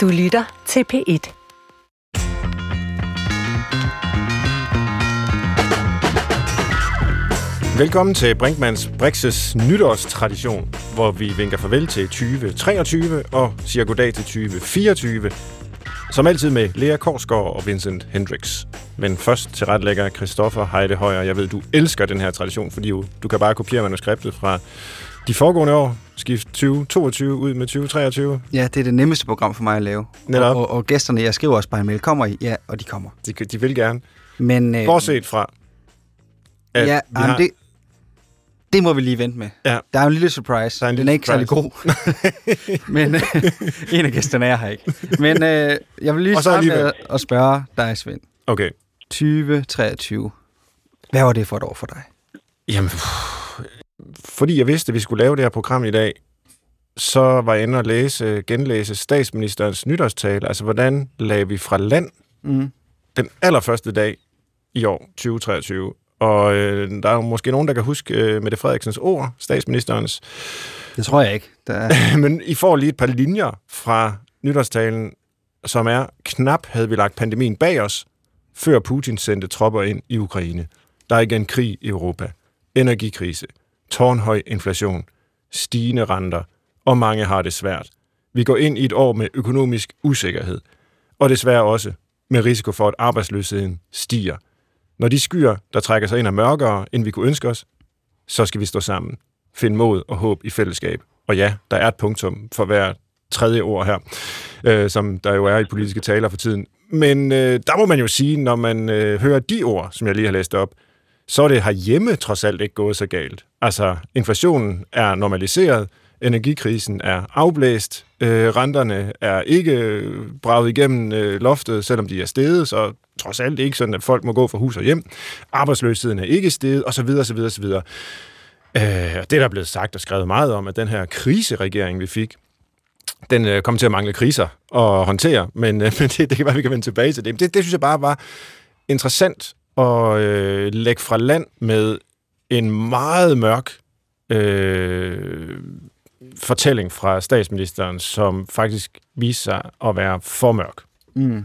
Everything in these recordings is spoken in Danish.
Du lytter til P1. Velkommen til Brinkmans Brixes nytårstradition, hvor vi vinker farvel til 2023 og siger goddag til 2024. Som altid med Lea Korsgaard og Vincent Hendricks. Men først til retlægger Christoffer Heide Højer. Jeg ved, du elsker den her tradition, fordi du kan bare kopiere manuskriptet fra de foregående år. Skift 2022 ud med 2023. Ja, det er det nemmeste program for mig at lave. Netop. Og, og, og gæsterne, jeg skriver også bare en mail, kommer I? Ja, og de kommer. De, de vil gerne. Men, øh, Bortset fra, at ja, jamen, har... det, det må vi lige vente med. Ja. Der er en lille surprise. Der er en Den lille er ikke særlig god. Men øh, en af gæsterne er her ikke. Men øh, jeg vil lige Og starte med at spørge dig, Svend. Okay. 2023. Hvad var det for et år for dig? Jamen, pff, fordi jeg vidste, at vi skulle lave det her program i dag, så var jeg inde og læse, genlæse statsministerens nytårstale. Altså, hvordan lagde vi fra land Mm. den allerførste dag i år, 2023. Og øh, der er jo måske nogen, der kan huske øh, Mette Frederiksens ord, statsministerens. Det tror jeg ikke. Der er, Men I får lige et par linjer fra nytårstalen, som er, knap havde vi lagt pandemien bag os, før Putin sendte tropper ind i Ukraine. Der er igen krig i Europa, energikrise, tårnhøj inflation, stigende renter, og mange har det svært. Vi går ind i et år med økonomisk usikkerhed, og desværre også med risiko for, at arbejdsløsheden stiger. Når de skyer, der trækker sig ind, er mørkere, end vi kunne ønske os, så skal vi stå sammen, finde mod og håb i fællesskab. Og ja, der er et punktum for hver tredje ord her, øh, som der jo er i politiske taler for tiden. Men øh, der må man jo sige, når man øh, hører de ord, som jeg lige har læst op, så er det herhjemme trods alt ikke gået så galt. Altså, inflationen er normaliseret, energikrisen er afblæst, øh, renterne er ikke øh, braget igennem øh, loftet, selvom de er steget, så trods alt ikke sådan, at folk må gå fra hus og hjem. Arbejdsløsheden er ikke steget, osv. osv. osv. Øh, og det er der blevet sagt og skrevet meget om, at den her kriseregering, vi fik, den øh, kom til at mangle kriser at håndtere, men, øh, men det, det kan være, vi kan vende tilbage til det. Men det, det synes jeg bare var interessant at øh, lægge fra land med en meget mørk øh, fortælling fra statsministeren, som faktisk viser sig at være for mørk. mm.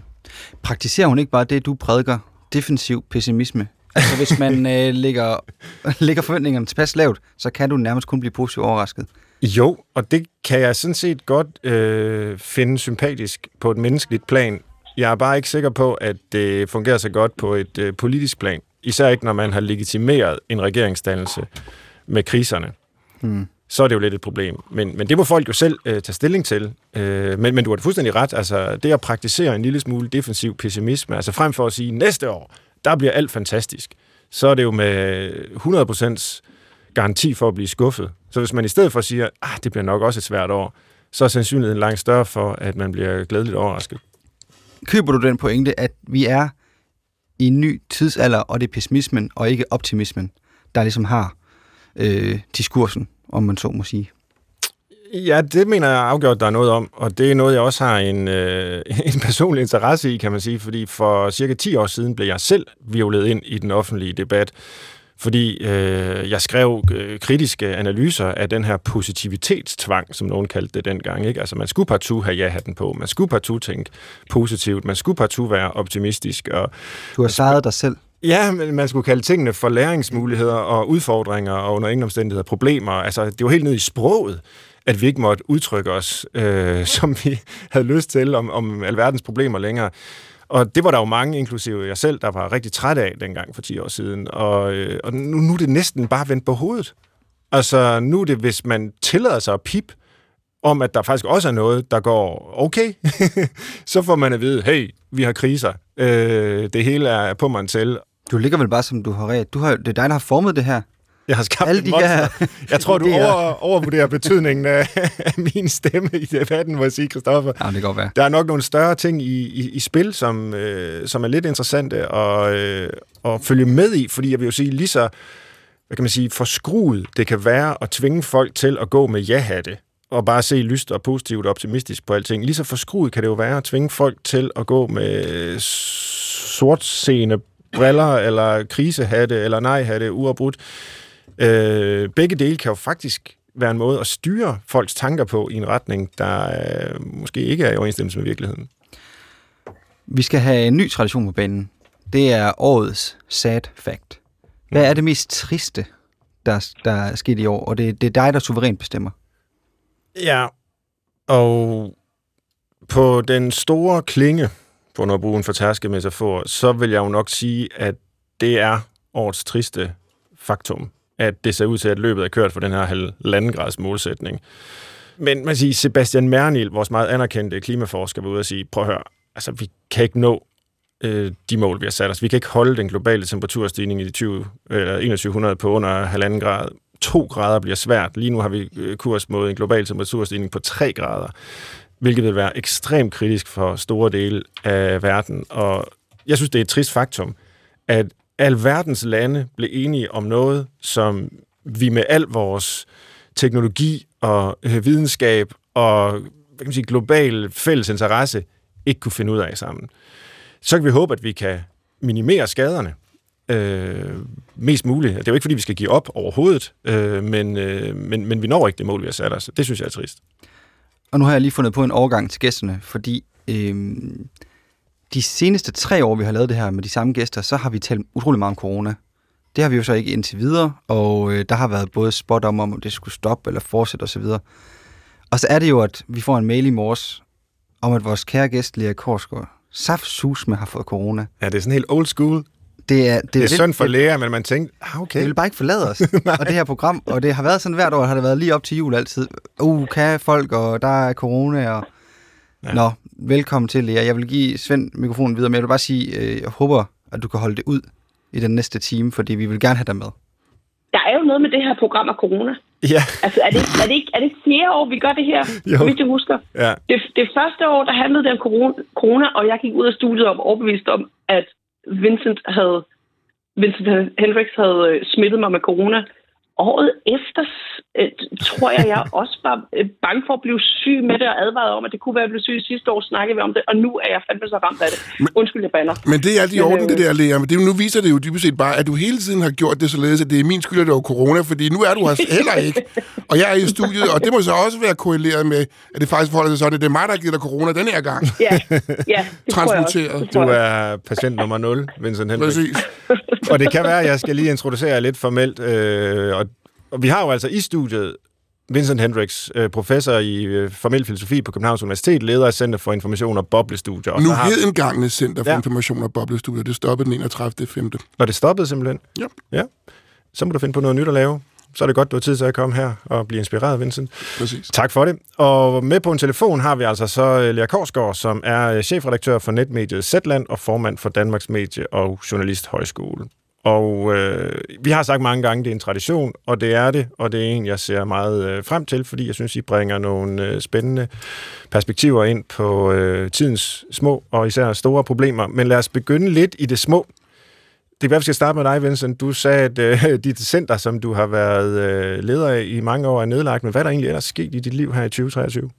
Praktiserer hun ikke bare det, du prædiker? Defensiv pessimisme. Altså, hvis man øh, lægger, lægger forventningerne tilpas lavt, så kan du nærmest kun blive positivt overrasket. Jo, og det kan jeg sådan set godt øh, finde sympatisk på et menneskeligt plan. Jeg er bare ikke sikker på, at det fungerer så godt på et øh, politisk plan. Især ikke, når man har legitimeret en regeringsdannelse med kriserne. Hmm. Så er det jo lidt et problem. Men, men det må folk jo selv øh, tage stilling til. Øh, men, men du har det fuldstændig ret. Altså, det at praktisere en lille smule defensiv pessimisme, altså frem for at sige, næste år, der bliver alt fantastisk, så er det jo med 100% garanti for at blive skuffet. Så hvis man i stedet for siger, ah, det bliver nok også et svært år, så er sandsynligheden langt større for, at man bliver glædeligt overrasket. Køber du den pointe, at vi er i en ny tidsalder, og det er pessimismen og ikke optimismen, der ligesom har øh, diskursen, om man så må sige? Ja, det mener jeg afgjort, der er noget om, og det er noget, jeg også har en, øh, en personlig interesse i, kan man sige, fordi for cirka 10 år siden blev jeg selv violet ind i den offentlige debat, fordi øh, jeg skrev øh, kritiske analyser af den her positivitetstvang, som nogen kaldte det dengang. Ikke? Altså man skulle partout have ja-hatten på, man skulle partout tænke positivt, man skulle partout være optimistisk, og Du har sejret dig selv. Ja, men man skulle kalde tingene for læringsmuligheder og udfordringer og under ingen omstændigheder problemer. Altså, det var helt ned i sproget, at vi ikke måtte udtrykke os, øh, som vi havde lyst til, om, om alverdens problemer længere. Og det var der jo mange, inklusive jeg selv, der var rigtig træt af dengang for 10 år siden. Og, øh, og nu, nu er det næsten bare vendt på hovedet. Altså, nu er det, hvis man tillader sig at pip om, at der faktisk også er noget, der går okay, så får man at vide, hey, vi har kriser. Øh, det hele er på mig selv. Du ligger vel bare, som du har ret. Du har, det er dig, der har formet det her. Jeg har skabt Alle de monster. her Jeg tror, du over, overvurderer betydningen af, af min stemme i debatten, må jeg sige, Christoffer. Ja, det kan godt være. Der er nok nogle større ting i, i, i spil, som, øh, som er lidt interessante at, øh, at følge med i, fordi jeg vil jo sige, lige så hvad kan man sige, forskruet det kan være at tvinge folk til at gå med ja-hatte, og bare se lyst og positivt og optimistisk på alting. Lige så forskruet kan det jo være at tvinge folk til at gå med sortseende briller, eller krisehatte, eller nej-hatte, uafbrudt. Øh, begge dele kan jo faktisk være en måde at styre folks tanker på i en retning, der øh, måske ikke er i overensstemmelse med virkeligheden. Vi skal have en ny tradition på banen. Det er årets sad fact. Hvad er det mest triste, der, der er sket i år? Og det, det er dig, der suverænt bestemmer. Ja, og på den store klinge, for at bruge en fortærsket metafor, så vil jeg jo nok sige, at det er årets triste faktum, at det ser ud til, at løbet er kørt for den her halvandengrads målsætning. Men man siger, Sebastian Mernil, vores meget anerkendte klimaforsker, var ude og sige, prøv at høre, altså vi kan ikke nå øh, de mål, vi har sat os. Vi kan ikke holde den globale temperaturstigning i 20, eller 2100 på under halvanden grad. 2 grader bliver svært. Lige nu har vi øh, kurs mod en global temperaturstigning på 3 grader, hvilket vil være ekstremt kritisk for store dele af verden. Og jeg synes, det er et trist faktum, at alverdens lande blev enige om noget, som vi med al vores teknologi og øh, videnskab og hvad kan man sige, global fælles interesse ikke kunne finde ud af sammen. Så kan vi håbe, at vi kan minimere skaderne øh, mest muligt. Det er jo ikke, fordi vi skal give op overhovedet, øh, men, øh, men, men vi når ikke det mål, vi har sat os. Det synes jeg er trist. Og nu har jeg lige fundet på en overgang til gæsterne, fordi øh, de seneste tre år, vi har lavet det her med de samme gæster, så har vi talt utrolig meget om corona. Det har vi jo så ikke indtil videre, og øh, der har været både spot om, om det skulle stoppe eller fortsætte osv. Og så er det jo, at vi får en mail i morges om, at vores kære gæst, Lea Korsgaard, med har fået corona. Ja, det er sådan helt old school. Det er, det, det er synd for læger, men man tænkte, ah, okay. Det vil bare ikke forlade os, og det her program. Og det har været sådan hvert år, har det været lige op til jul altid. Uh, kan folk, og der er corona, og... Ja. Nå, velkommen til, Lea. Jeg vil give Svend mikrofonen videre, men jeg vil bare sige, øh, jeg håber, at du kan holde det ud i den næste time, fordi vi vil gerne have dig med. Der er jo noget med det her program af corona. Ja. Altså, er det, er, det ikke, er det fjerde år, vi gør det her? Jo. Hvis du husker. Ja. Det, det første år, der handlede det om corona, og jeg gik ud af studiet om overbevist om, at Vincent havde Vincent Hendricks havde øh, smittet mig med corona. Året efter øh, tror jeg, jeg også var øh, bange for at blive syg med det, og advaret om, at det kunne være, at jeg blev syg sidste år, snakkede vi om det, og nu er jeg fandme så ramt af det. Undskyld, jeg bander. Men det er alt i orden, øh, det der, Lea. Men det, nu viser det jo dybest set bare, at du hele tiden har gjort det således, at det er min skyld, at det var corona, fordi nu er du her heller ikke. Og jeg er i studiet, og det må så også være korreleret med, at det faktisk forholder sig sådan, at det er mig, der giver dig corona den her gang. Ja, ja det Transmuteret. Du er patient nummer 0, Vincent Hendricks. Præcis. og det kan være, at jeg skal lige introducere lidt formelt, øh, og og vi har jo altså i studiet Vincent Hendricks, øh, professor i øh, formel filosofi på Københavns Universitet, leder af Center for Information og Boblestudier. Og nu har... engangne Center for ja. Information og Boblestudier. Det stoppede den 31. 5. Når det stoppede simpelthen? Ja. ja. Så må du finde på noget nyt at lave. Så er det godt, du har tid til at komme her og blive inspireret, Vincent. Præcis. Tak for det. Og med på en telefon har vi altså så øh, Lea Korsgaard, som er chefredaktør for netmediet Zetland og formand for Danmarks Medie- og Journalisthøjskole. Og øh, vi har sagt mange gange, det er en tradition, og det er det, og det er en, jeg ser meget øh, frem til, fordi jeg synes, I bringer nogle øh, spændende perspektiver ind på øh, tidens små og især store problemer. Men lad os begynde lidt i det små. Det er hvad vi skal starte med dig, Vincent. Du sagde, at øh, dit center, som du har været øh, leder af i mange år, er nedlagt. Men hvad er der egentlig ellers sket i dit liv her i 2023?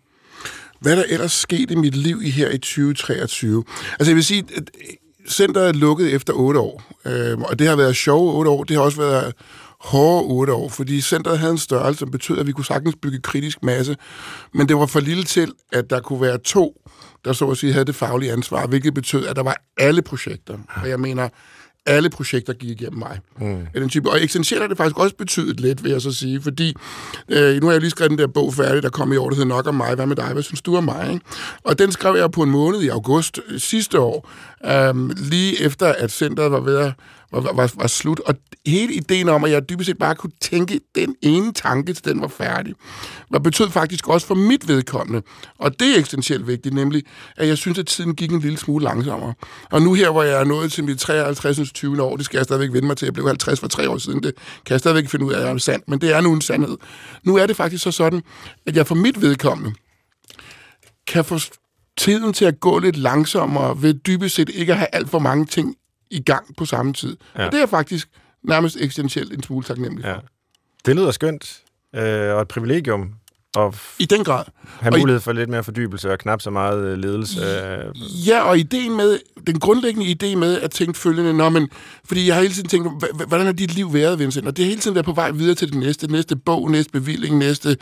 Hvad er der ellers sket i mit liv i her i 2023? Altså jeg vil sige, at centret er lukket efter otte år, øh, og det har været sjove otte år. Det har også været hårde otte år, fordi centret havde en størrelse, som betød, at vi kunne sagtens bygge kritisk masse, men det var for lille til, at der kunne være to, der så at sige havde det faglige ansvar, hvilket betød, at der var alle projekter. Og jeg mener, alle projekter gik igennem mig. Mm. Den type. Og essentielt har det faktisk også betydet lidt, vil jeg så sige, fordi øh, nu har jeg lige skrevet den der bog færdig, der kom i år, der hedder Nok om mig, hvad med dig, hvad synes du om mig? Ikke? Og den skrev jeg på en måned i august sidste år, øhm, lige efter at centret var ved at var, var, var slut. Og hele ideen om, at jeg dybest set bare kunne tænke den ene tanke, til den var færdig, var betød faktisk også for mit vedkommende. Og det er eksistentielt vigtigt, nemlig, at jeg synes, at tiden gik en lille smule langsommere. Og nu her, hvor jeg er nået til mit 53. 20. år, det skal jeg stadigvæk vende mig til. Jeg blev 50 for tre år siden. Det kan jeg stadigvæk finde ud af, at jeg er sandt, men det er nu en sandhed. Nu er det faktisk så sådan, at jeg for mit vedkommende kan få tiden til at gå lidt langsommere ved dybest set ikke at have alt for mange ting i gang på samme tid. Ja. Og det er faktisk nærmest eksistentielt en smule taknemmelig for. Ja. Det lyder skønt, øh, og et privilegium. Og I den grad. have Og mulighed for lidt mere fordybelse og knap så meget øh, ledelse. Ja, og ideen med, den grundlæggende idé med at tænke følgende, Nå, men, fordi jeg har hele tiden tænkt, "Hva- hva- hvordan har dit liv været, Vincent? Og det er hele tiden været på vej videre til det næste, næste bog, næste bevilling, næste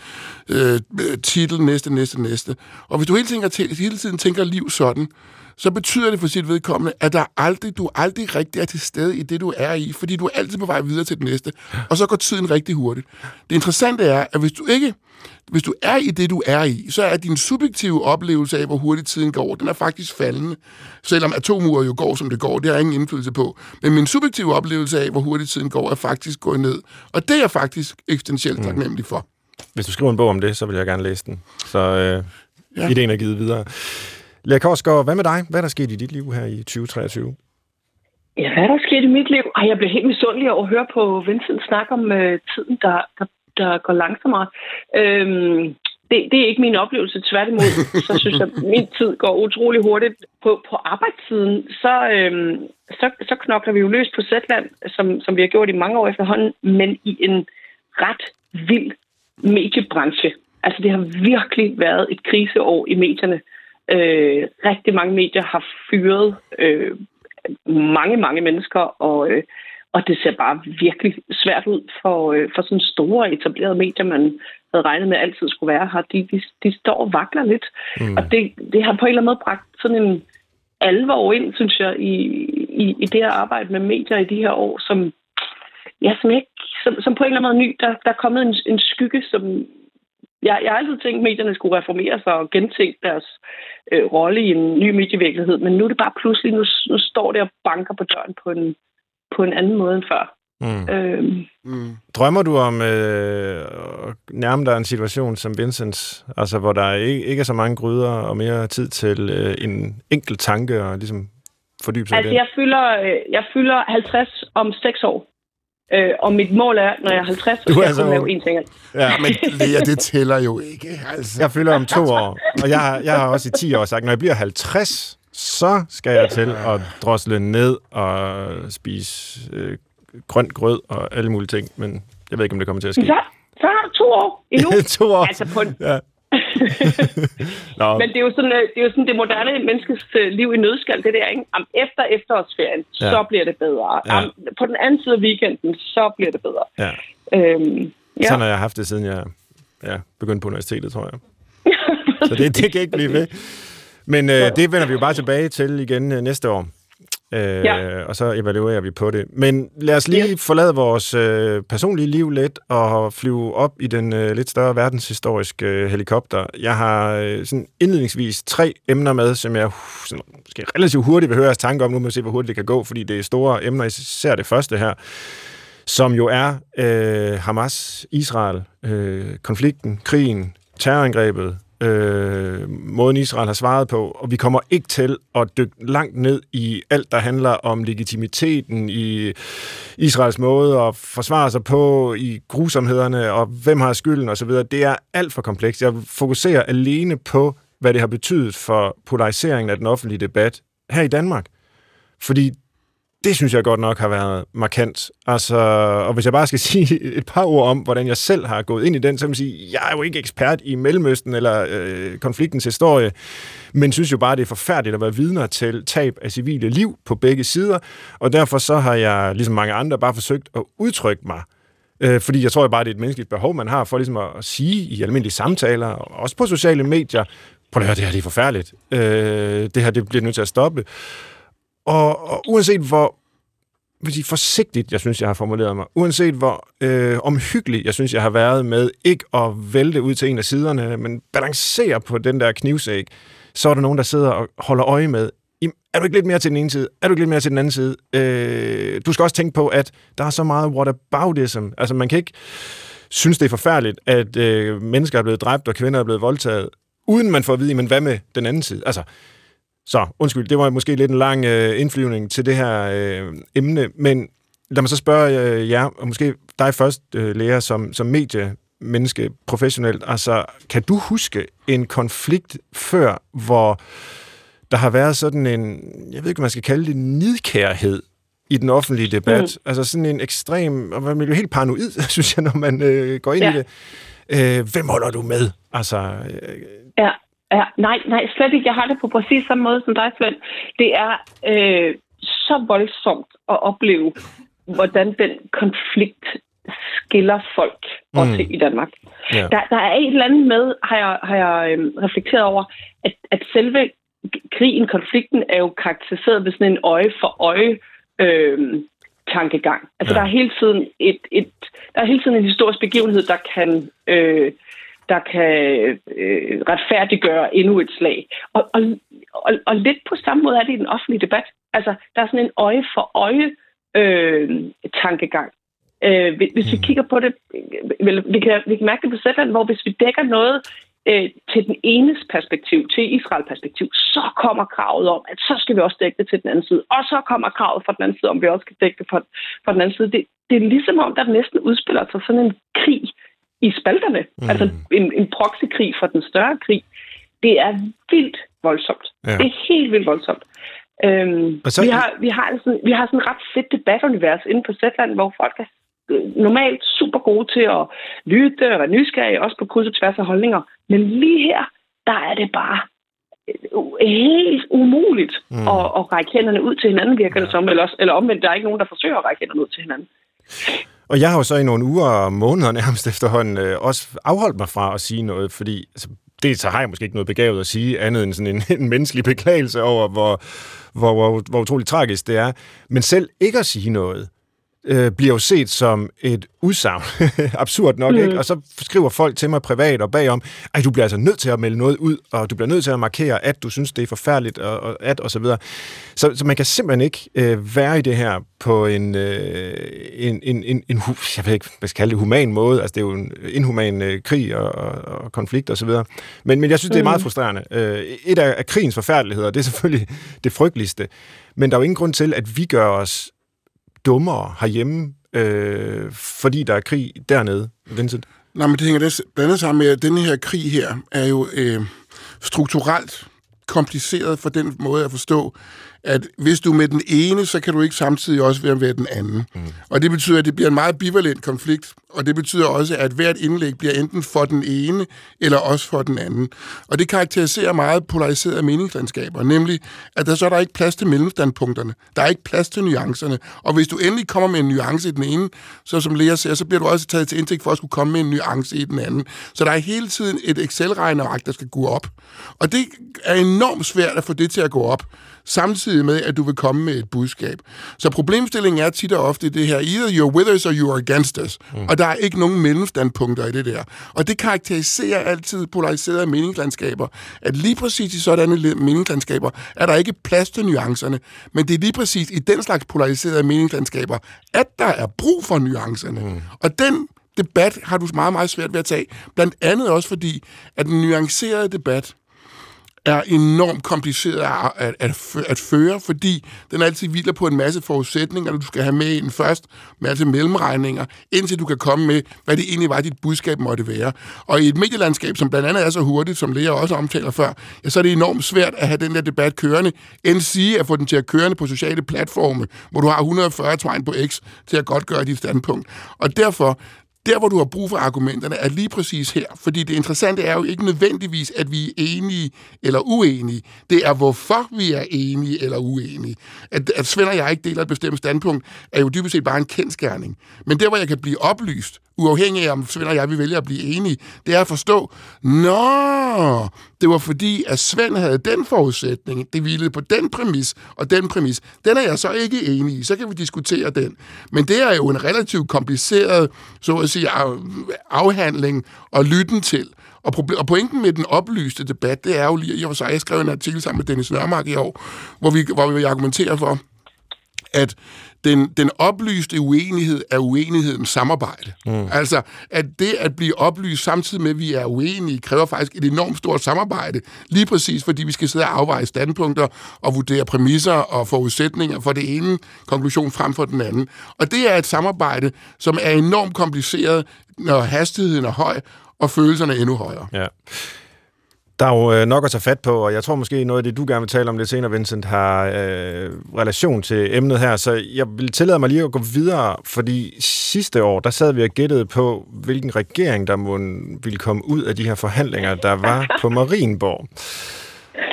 øh, titel, næste, næste, næste. Og hvis du hele tiden, tænker, hele tiden tænker liv sådan, så betyder det for sit vedkommende, at der aldrig, du aldrig rigtig er til stede i det, du er i, fordi du er altid på vej videre til det næste. Og så går tiden rigtig hurtigt. Det interessante er, at hvis du ikke hvis du er i det, du er i, så er din subjektive oplevelse af, hvor hurtigt tiden går, den er faktisk faldende. Selvom atomuret jo går, som det går, det har ingen indflydelse på. Men min subjektive oplevelse af, hvor hurtigt tiden går, er faktisk gået ned. Og det er jeg faktisk eksistentielt Mm. taknemmelig for. Hvis du skriver en bog om det, så vil jeg gerne læse den. Så øh, ja. ideen er givet videre. Lea Korsgaard, hvad med dig? Hvad er der sket i dit liv her i 2023? Ja, hvad er der sket i mit liv? Ej, jeg blev helt misundelig over at høre på Vincent snakke om øh, tiden, der, der, der går langsommere. Øhm, det, det er ikke min oplevelse. Tværtimod, så synes jeg, at min tid går utrolig hurtigt. På, på arbejdstiden, så, øhm, så, så knokler vi jo løs på Zetland, som, som vi har gjort i mange år efterhånden, men i en ret vild mediebranche. Altså, det har virkelig været et kriseår i medierne. Øh, rigtig mange medier har fyret øh, mange, mange mennesker, og, øh, og det ser bare virkelig svært ud for, øh, for sådan store etablerede medier, man havde regnet med altid skulle være her. De, de, de står og vakler lidt, mm. og det, det har på en eller anden måde bragt sådan en alvor ind, synes jeg, i, i, i det her arbejde med medier i de her år, som, ja, som, ikke, som, som på en eller anden måde ny, der, der er kommet en, en skygge, som jeg, jeg har altid tænkt, at medierne skulle reformere sig og gentænke deres øh, rolle i en ny medievirkelighed, men nu er det bare pludselig, nu, nu står det og banker på døren på en, på en anden måde end før. Mm. Øhm, Mm. Drømmer du om øh, at nærme dig en situation som Vincents, altså hvor der ikke, ikke er så mange gryder og mere tid til øh, en enkelt tanke og ligesom fordybe sig i altså, den? jeg fylder, øh, jeg fylder 50 om 6 år. Øh, og mit mål er, når jeg er 50, så Du skal er jeg så kun lave én ting. Ja, Men Lea, det tæller jo ikke. Altså. jeg fylder om to år, og jeg har, jeg har også i 10 år sagt, når jeg bliver 50, så skal jeg til at drosle ned og spise øh, grønt grød og alle mulige ting, men jeg ved ikke, om det kommer til at ske. Så, så har du to år endnu. to år. altså på en, Ja. Nå, Men det er jo sådan, øh, det, er jo sådan det moderne menneskes øh, liv i nødskal, det der, ikke? Am, efter efterårsferien, Ja. så bliver det bedre. Ja. Am, på den anden side af weekenden, så bliver det bedre. ja. Øhm, ja. Sådan har jeg haft det, siden jeg ja, begyndte på universitetet, tror jeg. Så det, det kan ikke blive ved. Men øh, det vender vi jo bare tilbage til igen øh, næste år. Øh, Ja. Og så evaluerer vi på det. Men lad os lige forlade vores øh, personlige liv lidt og flyve op i den øh, lidt større verdenshistoriske øh, helikopter. Jeg har øh, sådan indledningsvis tre emner med, som jeg uh, sådan, måske relativt hurtigt vil høre jeres tanker om. Nu må vi se, hvor hurtigt det kan gå, fordi det er store emner, især det første her som jo er øh, Hamas, Israel, øh, konflikten, krigen, terrorangrebet, øh, måden Israel har svaret på, og vi kommer ikke til at dykke langt ned i alt, der handler om legitimiteten i Israels måde at forsvare sig på, i grusomhederne, og hvem har skylden osv. Det er alt for komplekst. Jeg fokuserer alene på, hvad det har betydet for polariseringen af den offentlige debat her i Danmark. Fordi det synes jeg godt nok har været markant. Altså, og hvis jeg bare skal sige et par ord om, hvordan jeg selv har gået ind i den, så vil jeg sige, jeg er jo ikke ekspert i Mellemøsten eller øh, konfliktens historie, men synes jo bare, det er forfærdeligt at være vidner til tab af civile liv på begge sider, og derfor så har jeg, ligesom mange andre, bare forsøgt at udtrykke mig Øh, fordi jeg tror bare, det er et menneskeligt behov, man har for ligesom at, at sige i almindelige samtaler, og også på sociale medier, prøv at høre, det her det er forfærdeligt. Øh, det her det bliver nødt til at stoppe. Og, og uanset hvor vil sige, forsigtigt, jeg synes, jeg har formuleret mig, uanset hvor øh, omhyggelig, jeg synes, jeg har været med ikke at vælte ud til en af siderne, men balancere på den der knivsæg, så er der nogen, der sidder og holder øje med, er du ikke lidt mere til den ene side? Er du ikke lidt mere til den anden side? Øh, du skal også tænke på, at der er så meget whataboutism. Altså, man kan ikke synes, det er forfærdeligt, at øh, mennesker er blevet dræbt, og kvinder er blevet voldtaget, uden man får at vide, men hvad med den anden side? Altså, så, undskyld, det var måske lidt en lang øh, indflyvning til det her øh, emne, men lad mig så spørge øh, jer, og måske dig først, øh, Lea, som, som mediemenneske professionelt. Altså, kan du huske en konflikt før, hvor der har været sådan en, jeg ved ikke, man skal kalde det, nidkærhed i den offentlige debat? Mm. Altså sådan en ekstrem, og man bliver jo helt paranoid, synes jeg, når man øh, går ind. Ja. i det. Øh, hvem holder du med? Altså, øh... ja, ja, nej, nej, slet ikke. Jeg har det på præcis samme måde som dig, Svend. Det er øh, så voldsomt at opleve, hvordan den konflikt skiller folk også mm. i Danmark. Yeah. Der, der er et eller andet med, har jeg, har jeg øhm, reflekteret over, at, at selve krigen, konflikten, er jo karakteriseret ved sådan en øje for øje øh, tankegang. Altså ja. der er hele tiden et, et, der er hele tiden en historisk begivenhed, der kan øh, der kan øh, retfærdiggøre endnu et slag. Og, og, og, og lidt på samme måde er det i den offentlige debat. Altså, der er sådan en øje for øje øh, tankegang. Øh, hvis vi mm. kigger på det, vi kan, vi kan mærke det på Zetland, hvor hvis vi dækker noget øh, til den enes perspektiv, til Israel perspektiv, så kommer kravet om, at så skal vi også dække det til den anden side. Og så kommer kravet fra den anden side, om vi også skal dække det fra, fra den anden side. Det, det er ligesom om, der næsten udspiller sig sådan en krig i spalterne. Mm. Altså en, en proxykrig for den større krig. Det er vildt voldsomt. Ja. Det er helt vildt voldsomt. Øhm, så... vi, har, vi, har sådan, vi har sådan et ret fedt debatunivers inde på Zetland, hvor folk er normalt super gode til at lytte og være nysgerrige, også på kryds og tværs af holdninger. Men lige her, der er det bare øh, helt umuligt mm. at, at række hænderne ud til hinanden, virker ja. det som. Eller, eller omvendt, der er ikke nogen, der forsøger at række hænderne ud til hinanden. Og jeg har jo så i nogle uger og måneder nærmest efterhånden øh, også afholdt mig fra at sige noget, fordi altså, det så har jeg måske ikke noget begavet at sige, andet end sådan en, en menneskelig beklagelse over, hvor, hvor, hvor, hvor utroligt tragisk det er. Men selv ikke at sige noget, øh, bliver jo set som et udsagn. Absurd nok, mm. ikke? Og så skriver folk til mig privat og bagom, at du bliver altså nødt til at melde noget ud, og du bliver nødt til at markere, at du synes, det er forfærdeligt, og, og at, og så videre. Så, så man kan simpelthen ikke øh, være i det her på en, øh, en, en, en, en, jeg ved ikke, hvad skal kalde det, human måde. Altså, det er jo en inhuman øh, krig og, og, og konflikt og så videre. Men, men jeg synes, det er meget mm. frustrerende. Øh, et af, af krigens forfærdeligheder, det er selvfølgelig det frygteligste. Men der er jo ingen grund til, at vi gør os dummere herhjemme, øh, fordi der er krig dernede, Vincent? Nej, men det hænger det blandt andet sammen med, at denne her krig her er jo øh, strukturelt kompliceret for den måde at forstå, at hvis du er med den ene, så kan du ikke samtidig også være med den anden. Mm. Og det betyder, at det bliver en meget bivalent konflikt, og det betyder også, at hvert indlæg bliver enten for den ene, eller også for den anden. Og det karakteriserer meget polariserede meningslandskaber, nemlig, at der så er der ikke plads til mellemstandpunkterne. Der er ikke plads til nuancerne. Og hvis du endelig kommer med en nuance i den ene, så som Lea siger, så bliver du også taget til indtægt for at skulle komme med en nuance i den anden. Så der er hele tiden et Excel-regneark, der skal gå op. Og det er enormt svært at få det til at gå op samtidig med, at du vil komme med et budskab. Så problemstillingen er tit og ofte det her, either you're with us or you're against us. Mm. Og der er ikke nogen mellemstandpunkter i det der. Og det karakteriserer altid polariserede meningslandskaber, at lige præcis i sådanne meningslandskaber er der ikke plads til nuancerne, men det er lige præcis i den slags polariserede meningslandskaber, at der er brug for nuancerne. Mm. Og den debat har du meget, meget svært ved at tage. Blandt andet også fordi, at den nuancerede debat er enormt kompliceret at, at, at, at føre, fordi den altid hviler på en masse forudsætninger, du skal have med ind først, med altså mellemregninger, indtil du kan komme med, hvad det egentlig var, dit budskab måtte være. Og i et medielandskab, som blandt andet er så hurtigt, som Lea også omtaler før, ja, så er det enormt svært at have den der debat kørende, end sige at få den til at kørende på sociale platforme, hvor du har 140 tegn på X til at godt gøre dit standpunkt. Og derfor der, hvor du har brug for argumenterne, er lige præcis her. Fordi det interessante er jo ikke nødvendigvis, at vi er enige eller uenige. Det er, hvorfor vi er enige eller uenige. At, at Svend og jeg ikke deler et bestemt standpunkt, er jo dybest set bare en kendskærning. Men der, hvor jeg kan blive oplyst, uafhængig af om Svend og jeg vil vælge at blive enige, det er at forstå, nå, det var fordi, at Svend havde den forudsætning, det hvilede på den præmis, og den præmis, den er jeg så ikke enig i, så kan vi diskutere den. Men det er jo en relativt kompliceret, så at sige, afhandling og lytten til. Og, og pointen med den oplyste debat, det er jo lige, jeg, jeg skrev en artikel sammen med Dennis Nørmark i år, hvor vi, hvor vi argumenterer for, at den, den oplyste uenighed er uenighedens samarbejde. Mm. Altså, at det at blive oplyst samtidig med, at vi er uenige, kræver faktisk et enormt stort samarbejde. Lige præcis, fordi vi skal sidde og afveje standpunkter og vurdere præmisser og forudsætninger for det ene konklusion frem for den anden. Og det er et samarbejde, som er enormt kompliceret, når hastigheden er høj, og følelserne er endnu højere. Ja. Der er jo øh, nok at tage fat på, og jeg tror måske noget af det, du gerne vil tale om lidt senere, Vincent, har øh, relation til emnet her. Så jeg vil tillade mig lige at gå videre, fordi sidste år, der sad vi og gættede på, hvilken regering, der må, ville komme ud af de her forhandlinger, der var på Marienborg.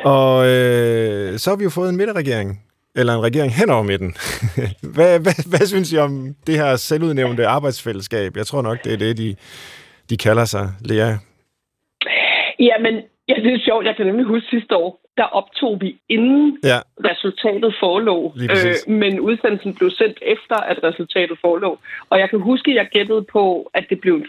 Og øh, så har vi jo fået en midterregering, eller en regering hen over midten. hvad, hvad, hvad synes I om det her selvudnævnte arbejdsfællesskab? Jeg tror nok, det er det, de, de kalder sig, Lea. Jamen, Ja, det er sjovt. Jeg kan nemlig huske sidste år, der optog vi inden ja. resultatet forelå, øh, men udsendelsen blev sendt efter, at resultatet forelå. Og jeg kan huske, at jeg gættede på, at det blev en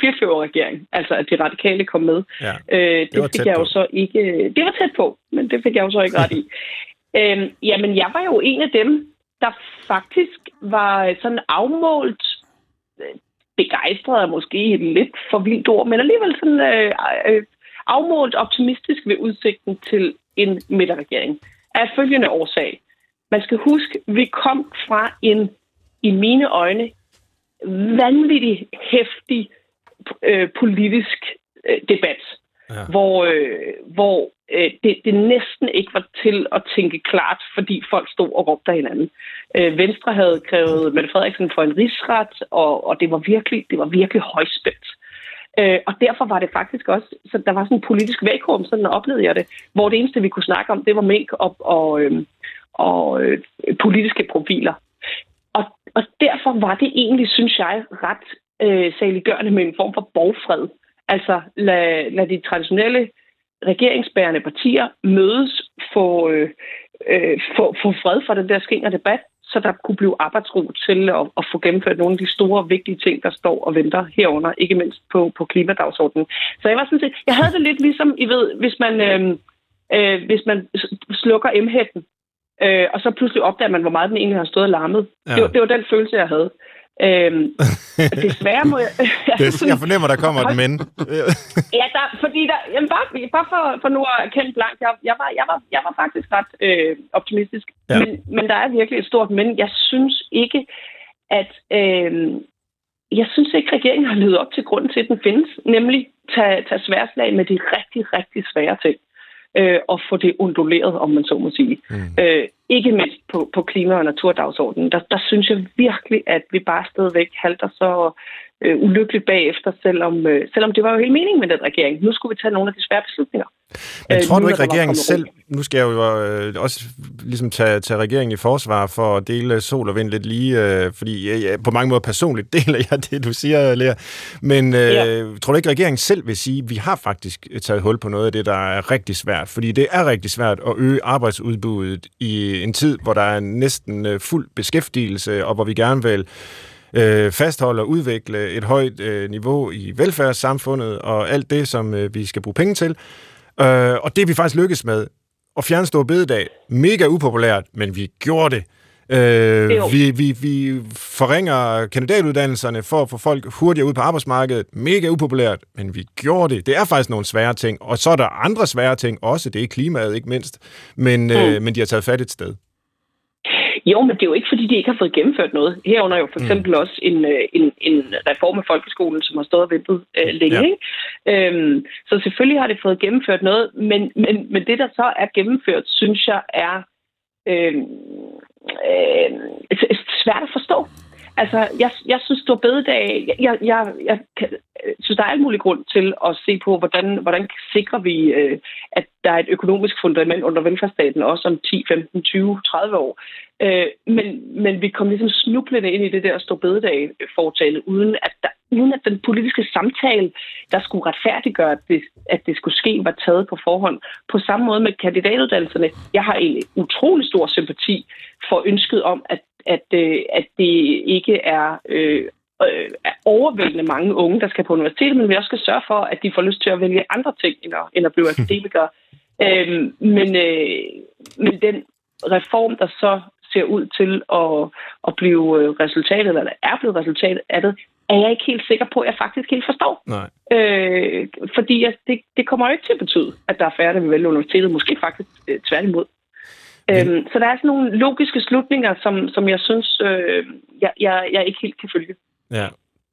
regering, altså at de radikale kom med. Ja. Øh, det, det fik jeg jo så ikke... Det var tæt på, men det fik jeg jo så ikke ret i. øh, jamen, jeg var jo en af dem, der faktisk var sådan afmålt øh, begejstret måske et lidt for vildt ord, men alligevel sådan øh, øh, afmålt optimistisk ved udsigten til en midterregering af følgende årsag. Man skal huske, vi kom fra en, i mine øjne, vanvittig hæftig øh, politisk øh, debat, ja. hvor, øh, hvor øh, det, det næsten ikke var til at tænke klart, fordi folk stod og råbte af hinanden. Øh, Venstre havde krævet Mette Frederiksen for en rigsret, og, og det var virkelig, det var virkelig højspændt. Øh, og derfor var det faktisk også, så der var sådan en politisk vakuum, sådan oplevede jeg det, hvor det eneste, vi kunne snakke om, det var mink og, og, øh, og øh, politiske profiler. Og, og derfor var det egentlig, synes jeg, ret øh, saliggørende med en form for borgfred. Altså lad, lad de traditionelle regeringsbærende partier mødes, få, øh, øh, få, få fred for den der skinger debat, så der kunne blive arbejdsro til at, at få gennemført nogle af de store, vigtige ting, der står og venter herunder, ikke mindst på, på klimadagsordenen. Så jeg var sådan set, jeg havde det lidt ligesom, I ved, hvis man, øh, øh, hvis man slukker M-hætten, øh, og så pludselig opdager man, hvor meget den egentlig har stået og larmet. Ja. Det, var, det var den følelse, jeg havde. Øhm, desværre må jeg... det, jeg fornemmer, der kommer et men. ja, der, fordi der... Jamen bare, bare for, for nu at kende blankt, jeg, jeg, var, jeg, var, jeg var faktisk ret øh, optimistisk. Ja. Men, men der er virkelig et stort men. Jeg synes ikke, at... Øh, jeg synes ikke, regeringen har levet op til grunden til, at den findes. Nemlig tage, tage sværslag med de rigtig, rigtig svære ting øh, og få det unduleret, om man så må sige. Mm. Øh, ikke mindst på, på klima- og naturdagsordenen. Der, der synes jeg virkelig, at vi bare stadigvæk halter så øh, ulykkeligt bagefter, selvom, øh, selvom det var jo helt meningen med den regering. Nu skulle vi tage nogle af de svære beslutninger. Men tror du ikke, regeringen selv, nu skal jeg jo øh, også ligesom tage, tage regeringen i forsvar for at dele sol og vind lidt lige, øh, fordi jeg, på mange måder personligt deler jeg det, du siger, Lea. Men øh, ja. tror du ikke, regeringen selv vil sige, at vi har faktisk taget hul på noget af det, der er rigtig svært? Fordi det er rigtig svært at øge arbejdsudbuddet i en tid, hvor der er næsten øh, fuld beskæftigelse, og hvor vi gerne vil øh, fastholde og udvikle et højt øh, niveau i velfærdssamfundet og alt det, som øh, vi skal bruge penge til. Øh, og det er vi faktisk lykkes med. At fjerne store bededag, mega upopulært, men vi gjorde det. Øh, vi, vi, vi forringer kandidatuddannelserne for at få folk hurtigere ud på arbejdsmarkedet. Mega upopulært, men vi gjorde det. Det er faktisk nogle svære ting. Og så er der andre svære ting også. Det er klimaet, ikke mindst. Men, øh, mm. øh, men de har taget fat et sted. Jo, men det er jo ikke, fordi de ikke har fået gennemført noget. Herunder jo for mm. eksempel mm. også en, øh, en, en reform af folkeskolen, som har stået og ventet øh, længe. Ja. Ikke? Øhm, så selvfølgelig har det fået gennemført noget, men, men, men det, der så er gennemført, synes jeg er øh, øh, svært at forstå. Altså, jeg, jeg synes, Stor bededag. Jeg, jeg, jeg, jeg øh, synes, der er alt mulig grund til at se på, hvordan, hvordan sikrer vi, øh, at der er et økonomisk fundament under velfærdsstaten, også om 10, 15, 20, 30 år. Øh, men, men vi kom ligesom snublende ind i det der Stor Bededag-fortale, uden at, der, uden at den politiske samtale, der skulle retfærdiggøre, at det, at det skulle ske, var taget på forhånd. På samme måde med kandidatuddannelserne. Jeg har en utrolig stor sympati for ønsket om, at at, øh, at det ikke er, øh, øh, er overvældende mange unge, der skal på universitetet, men vi også skal sørge for, at de får lyst til at vælge andre ting, end at, end at blive akademikere. øh, men, øh, men den reform, der så ser ud til at, at blive øh, resultatet, eller er blevet resultatet af det, er jeg ikke helt sikker på, at jeg faktisk helt forstår. Nej. Øh, fordi altså, det, det kommer jo ikke til at betyde, at der er færre, der vil vælge universitetet. Måske faktisk øh, tværtimod. Øhm, så der er sådan nogle logiske slutninger, som, som jeg synes, øh, jeg, jeg, jeg ikke helt kan følge. Ja,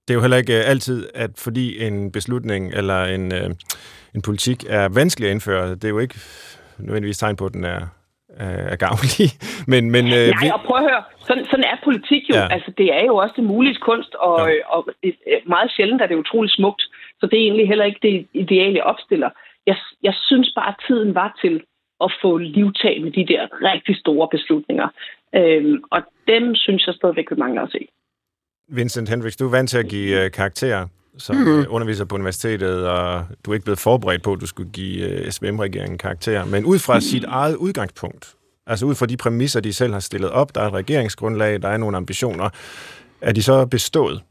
det er jo heller ikke øh, altid, at fordi en beslutning eller en, øh, en politik er vanskelig at indføre. Det er jo ikke nødvendigvis tegn på, at den er, er gavnlig. men, men, øh, Nej, og prøv at høre, sådan, sådan er politik jo. Ja. Altså, det er jo også det mulige kunst, og, ja. og meget sjældent er det utroligt smukt. Så det er egentlig heller ikke det ideale opstiller. Jeg, jeg synes bare, at tiden var til at få livtag med de der rigtig store beslutninger. Øhm, og dem synes jeg stadigvæk, vi mangler at se. Vincent Hendricks, du er vant til at give uh, karakterer som mm. underviser på universitetet, og du er ikke blevet forberedt på, at du skulle give øh, SVM-regeringen karakter. Men ud fra sit eget udgangspunkt, altså ud fra de præmisser, de selv har stillet op, der er et regeringsgrundlag, der er nogle ambitioner, er de så bestået?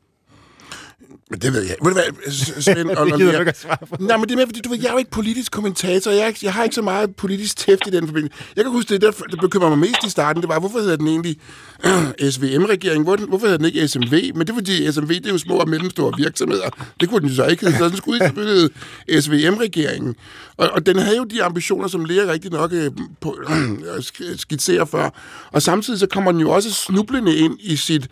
Men det ved jeg. Ved du hvad, Svend? Og, det gider du ikke at svare på. Nej, men det er med, fordi du ved, jeg er jo ikke politisk kommentator. Jeg, jeg har ikke så meget politisk tæft i den forbindelse. Jeg kan huske, det der, der bekymrer mig mest i starten, det var, hvorfor hedder den egentlig SVM-regering? Hvor, hvorfor hedder den ikke SMV? Men det er fordi, SMV det er jo små og mellemstore virksomheder. Det kunne den jo så ikke hedde. Så den skulle selvfølgelig hedde SVM-regeringen. Og, og den havde jo de ambitioner, som Lea rigtig nok øh, på, øh, skitserer før. Og samtidig så kommer den jo også snublende ind i sit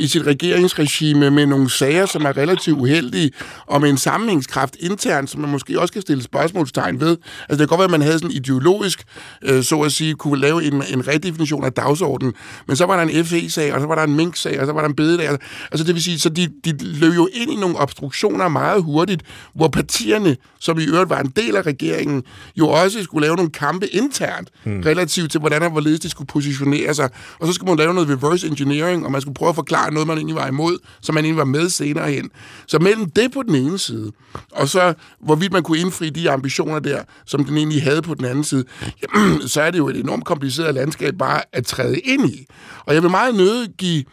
i sit regeringsregime med nogle sager, som er relativt uheldige, og med en sammenhængskraft internt, som man måske også kan stille spørgsmålstegn ved. Altså det kan godt være, at man havde sådan ideologisk, øh, så at sige, kunne lave en, en redefinition af dagsordenen, men så var der en FE-sag, og så var der en Mink-sag, og så var der en bededag. Altså det vil sige, så de, de løb jo ind i nogle obstruktioner meget hurtigt, hvor partierne, som i øvrigt var en del af regeringen, jo også skulle lave nogle kampe internt, hmm. relativt til, hvordan og hvorledes de skulle positionere sig. Og så skulle man lave noget reverse engineering, og man skulle prøve at forklare forklare noget, man egentlig var imod, som man egentlig var med senere hen. Så mellem det på den ene side, og så hvorvidt man kunne indfri de ambitioner der, som den egentlig havde på den anden side, jamen, så er det jo et enormt kompliceret landskab bare at træde ind i. Og jeg vil meget nøde give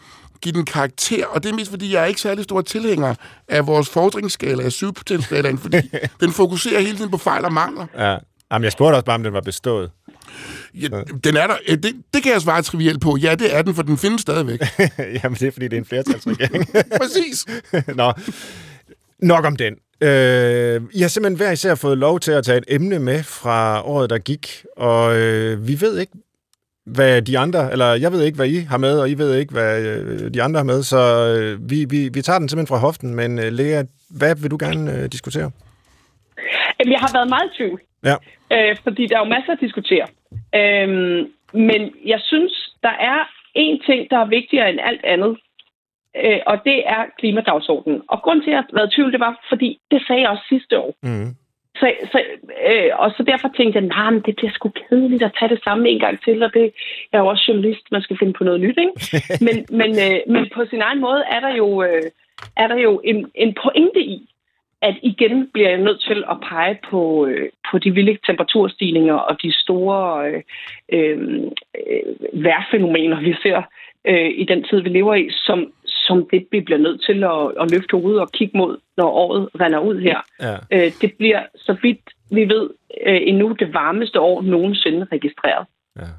give den karakter, og det er mest fordi, jeg er ikke særlig stor tilhænger af vores fordringsskala af syvpotensskalaen, fordi den fokuserer hele tiden på fejl og mangler. Ja. Jamen, jeg spurgte også bare, om den var bestået. Ja, den er der. Det, det kan jeg svare trivielt på. Ja, det er den, for den findes stadigvæk. Jamen, det er, fordi det er en flertalsregering. Præcis. Nå, nok om den. Øh, I har simpelthen hver især fået lov til at tage et emne med fra året, der gik, og øh, vi ved ikke, hvad de andre, eller jeg ved ikke, hvad I har med, og I ved ikke, hvad øh, de andre har med, så øh, vi, vi, vi tager den simpelthen fra hoften, men øh, Lea, hvad vil du gerne øh, diskutere? Jeg har været meget i tvivl. Ja. Øh, fordi der er jo masser at diskutere. Øh, men jeg synes, der er en ting, der er vigtigere end alt andet. Øh, og det er klimadagsordenen. Og grund til, at jeg har været i tvivl, det var, fordi det sagde jeg også sidste år. Mm. Så, så, øh, og så derfor tænkte jeg, nej, det bliver sgu kedeligt at tage det samme en gang til, og det jeg er jo også journalist, man skal finde på noget nyt, ikke? men, men, øh, men på sin egen måde er der jo, øh, er der jo en, en pointe i, at igen bliver jeg nødt til at pege på, øh, på de vilde temperaturstigninger og de store øh, øh, vejrfænomener, vi ser øh, i den tid, vi lever i, som, som det vi bliver nødt til at, at løfte hovedet og kigge mod, når året render ud her. Ja. Øh, det bliver, så vidt vi ved, øh, endnu det varmeste år nogensinde registreret. Ja.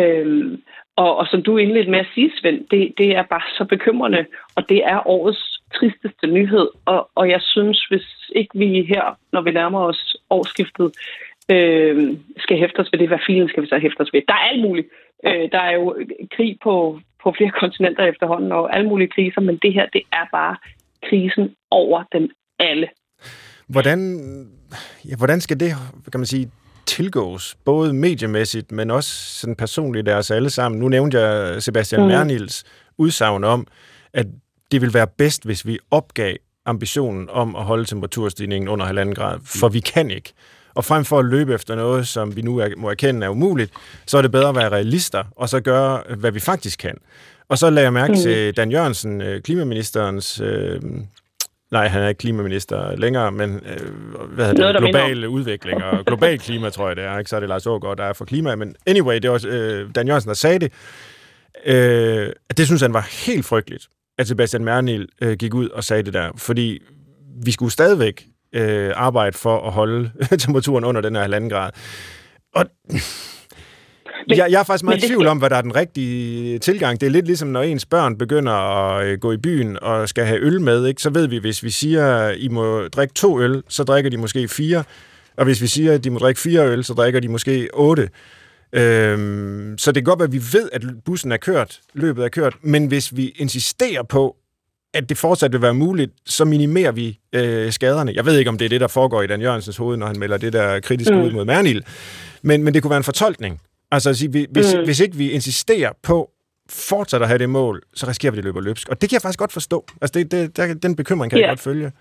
Øhm, og, og som du indledte med at sige, Svend, det, det er bare så bekymrende, og det er årets tristeste nyhed. Og, og jeg synes, hvis ikke vi her, når vi nærmer os årsskiftet, øh, skal hæfte os ved det, hvad filen skal vi så hæfte os ved? Der er alt muligt. Øh, der er jo krig på, på flere kontinenter efterhånden, og alle mulige kriser, men det her, det er bare krisen over dem alle. Hvordan, ja, hvordan skal det, kan man sige, tilgås, både mediemæssigt, men også sådan personligt af os alle sammen. Nu nævnte jeg Sebastian mm. Mernils udsagn om, at det vil være bedst, hvis vi opgav ambitionen om at holde temperaturstigningen under halvanden grad, for vi kan ikke. Og frem for at løbe efter noget, som vi nu er, må erkende er umuligt, så er det bedre at være realister, og så gøre, hvad vi faktisk kan. Og så lagde jeg mærke mm. til Dan Jørgensen, øh, klimaministerens øh, Nej, han er ikke klimaminister længere, men øh, hvad hedder det? global udvikling og global klima, tror jeg det er. Ikke? Så er det Lars Aargaard, der er for klima. Men anyway, det var øh, Dan Jørgensen, der sagde det. Øh, det synes han var helt frygteligt, at Sebastian Mernil øh, gik ud og sagde det der. Fordi vi skulle stadigvæk øh, arbejde for at holde temperaturen under den her halvanden grad. Og men, jeg, jeg er faktisk meget i tvivl om, hvad der er den rigtige tilgang. Det er lidt ligesom, når ens børn begynder at øh, gå i byen og skal have øl med, ikke? så ved vi, hvis vi siger, at I må drikke to øl, så drikker de måske fire. Og hvis vi siger, at de må drikke fire øl, så drikker de måske otte. Øhm, så det kan godt være, at vi ved, at bussen er kørt, løbet er kørt, men hvis vi insisterer på, at det fortsat vil være muligt, så minimerer vi øh, skaderne. Jeg ved ikke, om det er det, der foregår i Dan Jørgensens hoved, når han melder det der kritiske mm. ud mod Mernil, men, men det kunne være en fortolkning. Altså at sige, hvis, mm. hvis ikke vi insisterer på fortsat at have det mål, så risikerer vi, at det løber løbsk. Og det kan jeg faktisk godt forstå. Altså det, det, der, den bekymring kan yeah. jeg godt følge.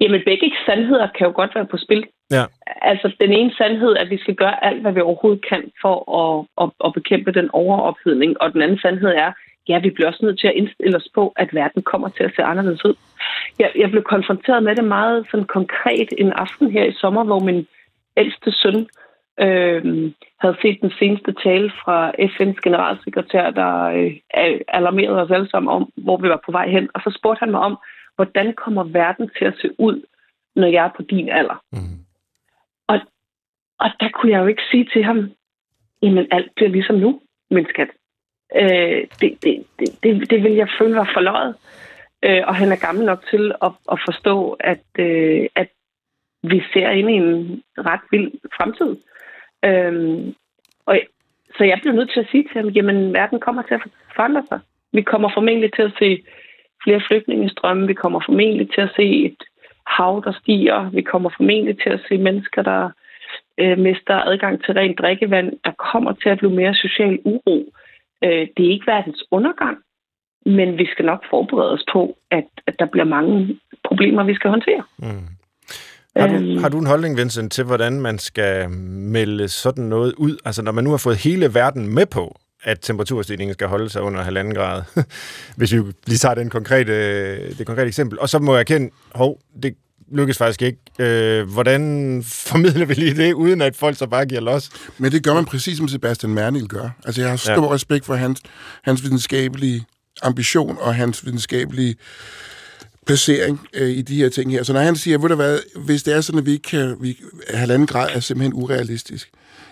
Jamen, begge sandheder kan jo godt være på spil. Ja. Altså, den ene sandhed er, at vi skal gøre alt, hvad vi overhovedet kan for at, at, at bekæmpe den overophedning. Og den anden sandhed er, ja, vi bliver også nødt til at indstille os på, at verden kommer til at se anderledes ud. Jeg, jeg blev konfronteret med det meget sådan konkret en aften her i sommer, hvor min ældste søn øh, havde set den seneste tale fra FN's generalsekretær, der øh, alarmerede os alle sammen om, hvor vi var på vej hen. Og så spurgte han mig om, hvordan kommer verden til at se ud, når jeg er på din alder? Mm. Og, der kunne jeg jo ikke sige til ham, jamen alt bliver ligesom nu, min skat. Øh, det, det, det, det, det vil jeg føle var forløjet. Øh, og han er gammel nok til at, at forstå, at, øh, at vi ser ind i en ret vild fremtid. Øh, og, så jeg blev nødt til at sige til ham, jamen verden kommer til at forandre sig. Vi kommer formentlig til at se flere flygtningestrømme. Vi kommer formentlig til at se et hav, der stiger. Vi kommer formentlig til at se mennesker, der øh, mister adgang til rent drikkevand. Der kommer til at blive mere social uro. Øh, det er ikke verdens undergang, men vi skal nok forberede os på, at, at der bliver mange problemer, vi skal håndtere. Mm. Har du, øhm. har du en holdning, Vincent, til hvordan man skal melde sådan noget ud? Altså når man nu har fået hele verden med på, at temperaturstigningen skal holde sig under halvanden grad. Hvis vi lige tager den konkrete, det konkrete eksempel. Og så må jeg erkende, hov, det lykkes faktisk ikke. Øh, hvordan formidler vi lige det, uden at folk så bare giver los? Men det gør man præcis som Sebastian Mernil gør. Altså jeg har stor ja. respekt for hans, hans videnskabelige ambition og hans videnskabelige placering øh, i de her ting her. Så når han siger, hvad, hvis det er sådan, at vi ikke kan, vi, halvanden grad er simpelthen urealistisk,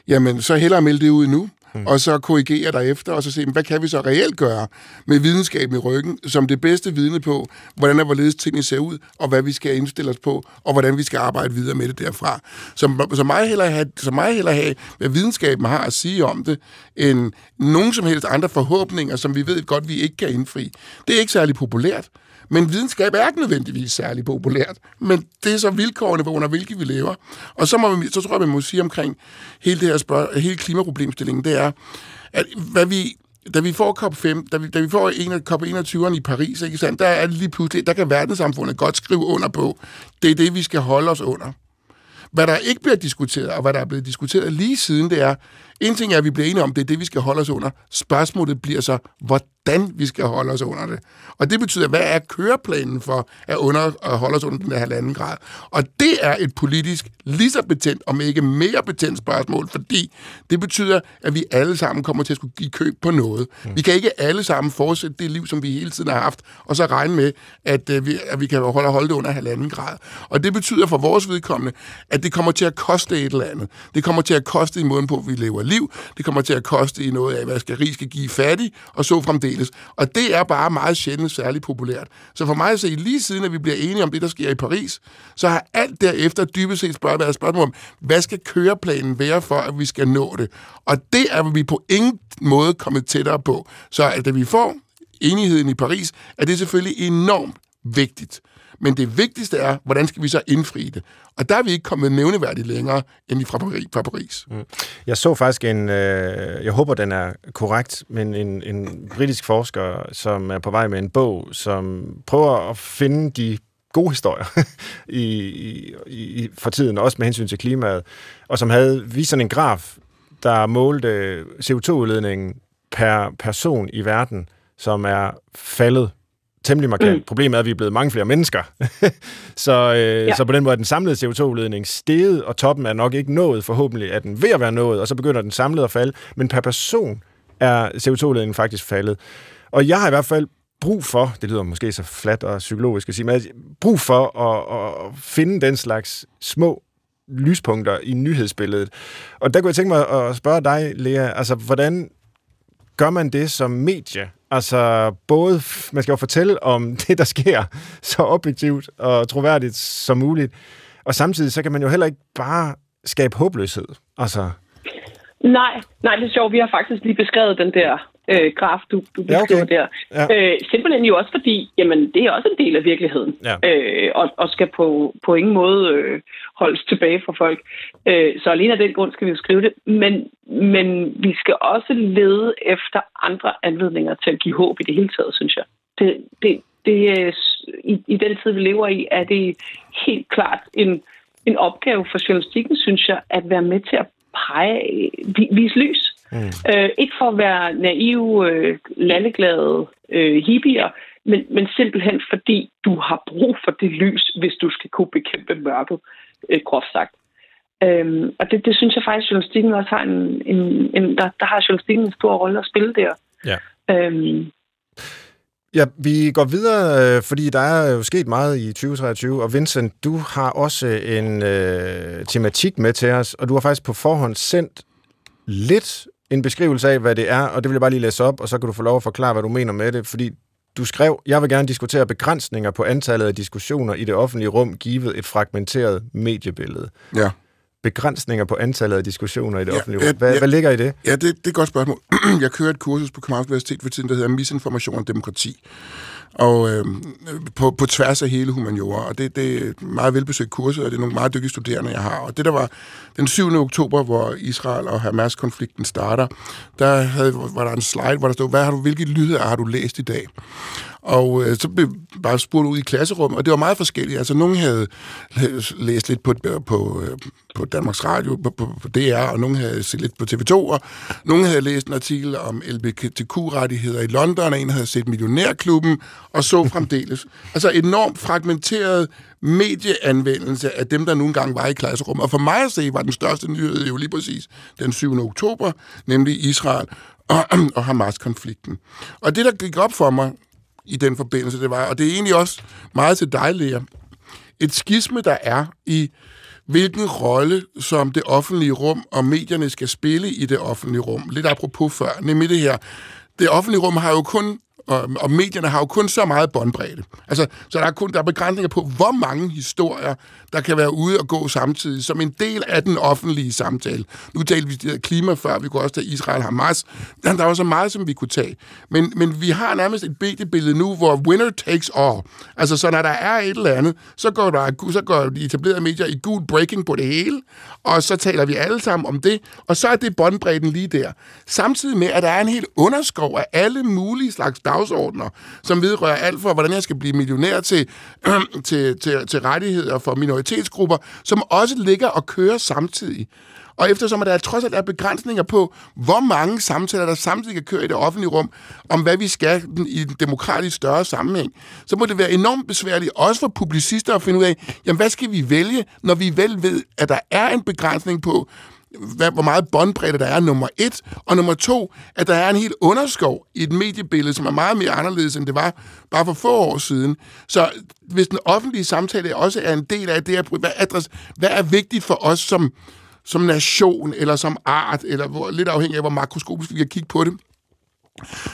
jamen så hellere melde det ud nu, mm. og så korrigere derefter, og så se, hvad kan vi så reelt gøre med videnskaben i ryggen, som det bedste vidne på, hvordan og hvorledes tingene ser ud, og hvad vi skal indstille os på, og hvordan vi skal arbejde videre med det derfra. Så, så meget hellere have, så meget hellere have, hvad videnskaben har at sige om det, end nogen som helst andre forhåbninger, som vi ved godt, vi ikke kan indfri. Det er ikke særlig populært, men videnskab er ikke nødvendigvis særlig populært. Men det er så vilkårene, under hvilke vi lever. Og så, må vi, så tror jeg, man må sige omkring hele det her spørg- hele klimaproblemstillingen, det er, at hvad vi, da vi får COP5, da vi, da vi får en, COP21'eren i Paris, ikke sandt, der er det lige pludselig, der kan verdenssamfundet godt skrive under på, det er det, vi skal holde os under. Hvad der ikke bliver diskuteret, og hvad der er blevet diskuteret lige siden, det er, en ting er, at vi bliver enige om, det er det, vi skal holde os under. Spørgsmålet bliver så, hvordan vi skal holde os under det. Og det betyder, hvad er køreplanen for at, under, at holde os under den der halvanden grad? Og det er et politisk lige så betændt, om ikke mere betændt spørgsmål, fordi det betyder, at vi alle sammen kommer til at skulle give køb på noget. Mm. Vi kan ikke alle sammen fortsætte det liv, som vi hele tiden har haft, og så regne med, at, uh, vi, at vi kan holde, holde det under halvanden grad. Og det betyder for vores vedkommende, at det kommer til at koste et eller andet. Det kommer til at koste i måden på, at vi lever liv. Det kommer til at koste i noget af, hvad skal rig skal give fattig, og så fremdeles. Og det er bare meget sjældent særligt populært. Så for mig at se, lige siden at vi bliver enige om det, der sker i Paris, så har alt derefter dybest set spørgsmål, været spørgsmål om, hvad skal køreplanen være for, at vi skal nå det? Og det er vi på ingen måde kommet tættere på. Så at vi får enigheden i Paris, er det selvfølgelig enormt vigtigt. Men det vigtigste er, hvordan skal vi så indfri det? Og der er vi ikke kommet nævneværdigt længere end i fra Paris. Fra Paris. Mm. Jeg så faktisk en, øh, jeg håber den er korrekt, men en, en britisk forsker, som er på vej med en bog, som prøver at finde de gode historier i, i, i, for tiden, også med hensyn til klimaet, og som havde vist sådan en graf, der målte CO2-udledningen per person i verden, som er faldet temmelig markant. Mm. Problemet er, at vi er blevet mange flere mennesker. så, øh, ja. så på den måde er den samlede CO2-udledning steget, og toppen er nok ikke nået. Forhåbentlig er den ved at være nået, og så begynder den samlede at falde. Men per person er CO2-udledningen faktisk faldet. Og jeg har i hvert fald brug for, det lyder måske så flat og psykologisk at sige, men brug for at, at finde den slags små lyspunkter i nyhedsbilledet. Og der kunne jeg tænke mig at spørge dig, Lea, altså hvordan gør man det som medie? Altså, både, man skal jo fortælle om det, der sker, så objektivt og troværdigt som muligt, og samtidig så kan man jo heller ikke bare skabe håbløshed. Altså. Nej, nej, det er sjovt. Vi har faktisk lige beskrevet den der øh, graf, du, du Ja, okay. beskriver der. Ja. Øh, simpelthen jo også fordi, jamen, det er også en del af virkeligheden, Ja. øh, og, og skal på, på ingen måde øh, holdes tilbage fra folk. Øh, så alene af den grund skal vi jo skrive det, men, men vi skal også lede efter andre anledninger til at give håb i det hele taget, synes jeg. Det, det, det, er s- i, I den tid, vi lever i, er det helt klart en, en opgave for journalistikken, synes jeg, at være med til at pege, vi- vise lys. Mm. Øh, ikke for at være naive, øh, landeglade øh, hippier, men, men simpelthen fordi du har brug for det lys, hvis du skal kunne bekæmpe mørket, øh, groft sagt. Øhm, og det, det synes jeg faktisk, at journalistikken også har en, en, en der, der har journalistikken en stor rolle at spille der. Ja. Øhm, Ja, vi går videre, øh, fordi der er jo sket meget i 2023, og Vincent, du har også en øh, tematik med til os, og du har faktisk på forhånd sendt lidt en beskrivelse af, hvad det er, og det vil jeg bare lige læse op, og så kan du få lov at forklare, hvad du mener med det, fordi du skrev, jeg vil gerne diskutere begrænsninger på antallet af diskussioner i det offentlige rum, givet et fragmenteret mediebillede. Ja. Begrænsninger på antallet af diskussioner i det Ja, offentlige rum. Hvad, ja. hvad ligger i det? Ja, det, det er et godt spørgsmål. Jeg kører et kursus på Københavns Universitet for tiden, der hedder Misinformation og Demokrati. Og øh, på, på tværs af hele humaniora. Og det, det er et meget velbesøgt kurset, og det er nogle meget dygtige studerende, jeg har. Og det der var den 7. oktober, hvor Israel og Hamas-konflikten starter, der havde, var der en slide, hvor der stod, hvad har du, hvilke lyder har du læst i dag? Og øh, så blev bare spurgt ud i klasserummet, og det var meget forskelligt. Altså, nogen havde læst lidt på, på, på Danmarks Radio, på, på, på DR, og nogen havde set lidt på TV2, og nogen havde læst en artikel om LGBTQ-rettigheder i London, og en havde set Millionærklubben, og så fremdeles. Altså enormt fragmenteret medieanvendelse af dem, der nogle gange var i klasserummet. Og for mig at se, var den største nyhed jo lige præcis den 7. oktober, nemlig Israel og, og Hamas-konflikten. Og det, der gik op for mig i den forbindelse, det var, og det er egentlig også meget til dig, Lea, et skisme, der er i hvilken rolle, som det offentlige rum og medierne skal spille i det offentlige rum. Lidt apropos før, nemlig det her. Det offentlige rum har jo kun og, og medierne har jo kun så meget båndbredde. Altså, så der er kun der er begrænsninger på, hvor mange historier, der kan være ude og gå samtidig, som en del af den offentlige samtale. Nu talte vi klima før, vi kunne også tage Israel Hamas. Der, var så meget, som vi kunne tage. Men, men vi har nærmest et mediebillede nu, hvor winner takes all. Altså, så når der er et eller andet, så går, der, så går de etablerede medier i gul breaking på det hele, og så taler vi alle sammen om det, og så er det båndbredden lige der. Samtidig med, at der er en helt underskov af alle mulige slags dagsordner, som vedrører alt fra, hvordan jeg skal blive millionær til, til, til, til rettigheder for minoritetsgrupper, som også ligger og kører samtidig. Og eftersom at der trods alt er begrænsninger på, hvor mange samtaler, der samtidig kan køre i det offentlige rum, om hvad vi skal i en demokratisk større sammenhæng, så må det være enormt besværligt, også for publicister at finde ud af, jamen hvad skal vi vælge, når vi vel ved, at der er en begrænsning på, hvad, hvor meget båndbredde der er, nummer et, og nummer to, at der er en helt underskov i et mediebillede, som er meget mere anderledes, end det var bare for få år siden. Så hvis den offentlige samtale også er en del af det, at- hvad, adres, hvad er vigtigt for os som, som nation, eller som art, eller hvor, lidt afhængig af, hvor makroskopisk vi kan kigge på det,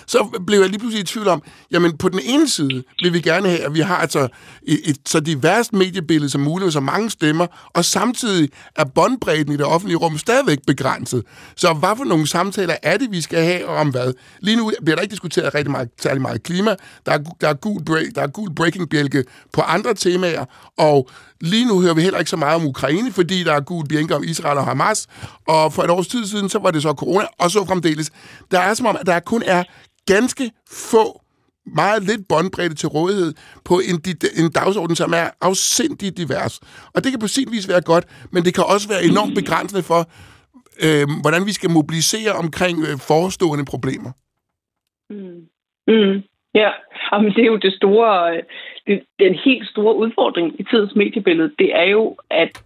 så blev jeg lige pludselig i tvivl om, jamen på den ene side vil vi gerne have, at vi har altså et, et så diverst mediebillede som muligt, med så mange stemmer, og samtidig er båndbredden i det offentlige rum stadigvæk begrænset. Så hvad for nogle samtaler er det, vi skal have, og om hvad? Lige nu bliver der ikke diskuteret rigtig meget, særlig meget klima. Der er, der er gul, break, der er gul breaking-bjælke på andre temaer, og Lige nu hører vi heller ikke så meget om Ukraine, fordi der er gul bjænker om Israel og Hamas. Og for et års tid siden, så var det så corona, og så fremdeles. Der er som om, at der kun er ganske få, meget lidt båndbredde til rådighed på en, en dagsorden, som er afsindig divers. Og det kan på sin vis være godt, men det kan også være enormt begrænsende for, øh, hvordan vi skal mobilisere omkring øh, forestående problemer. Mm. Mm. Ja, Jamen, det er jo det store, øh, den helt store udfordring i tidens mediebillede, det er jo, at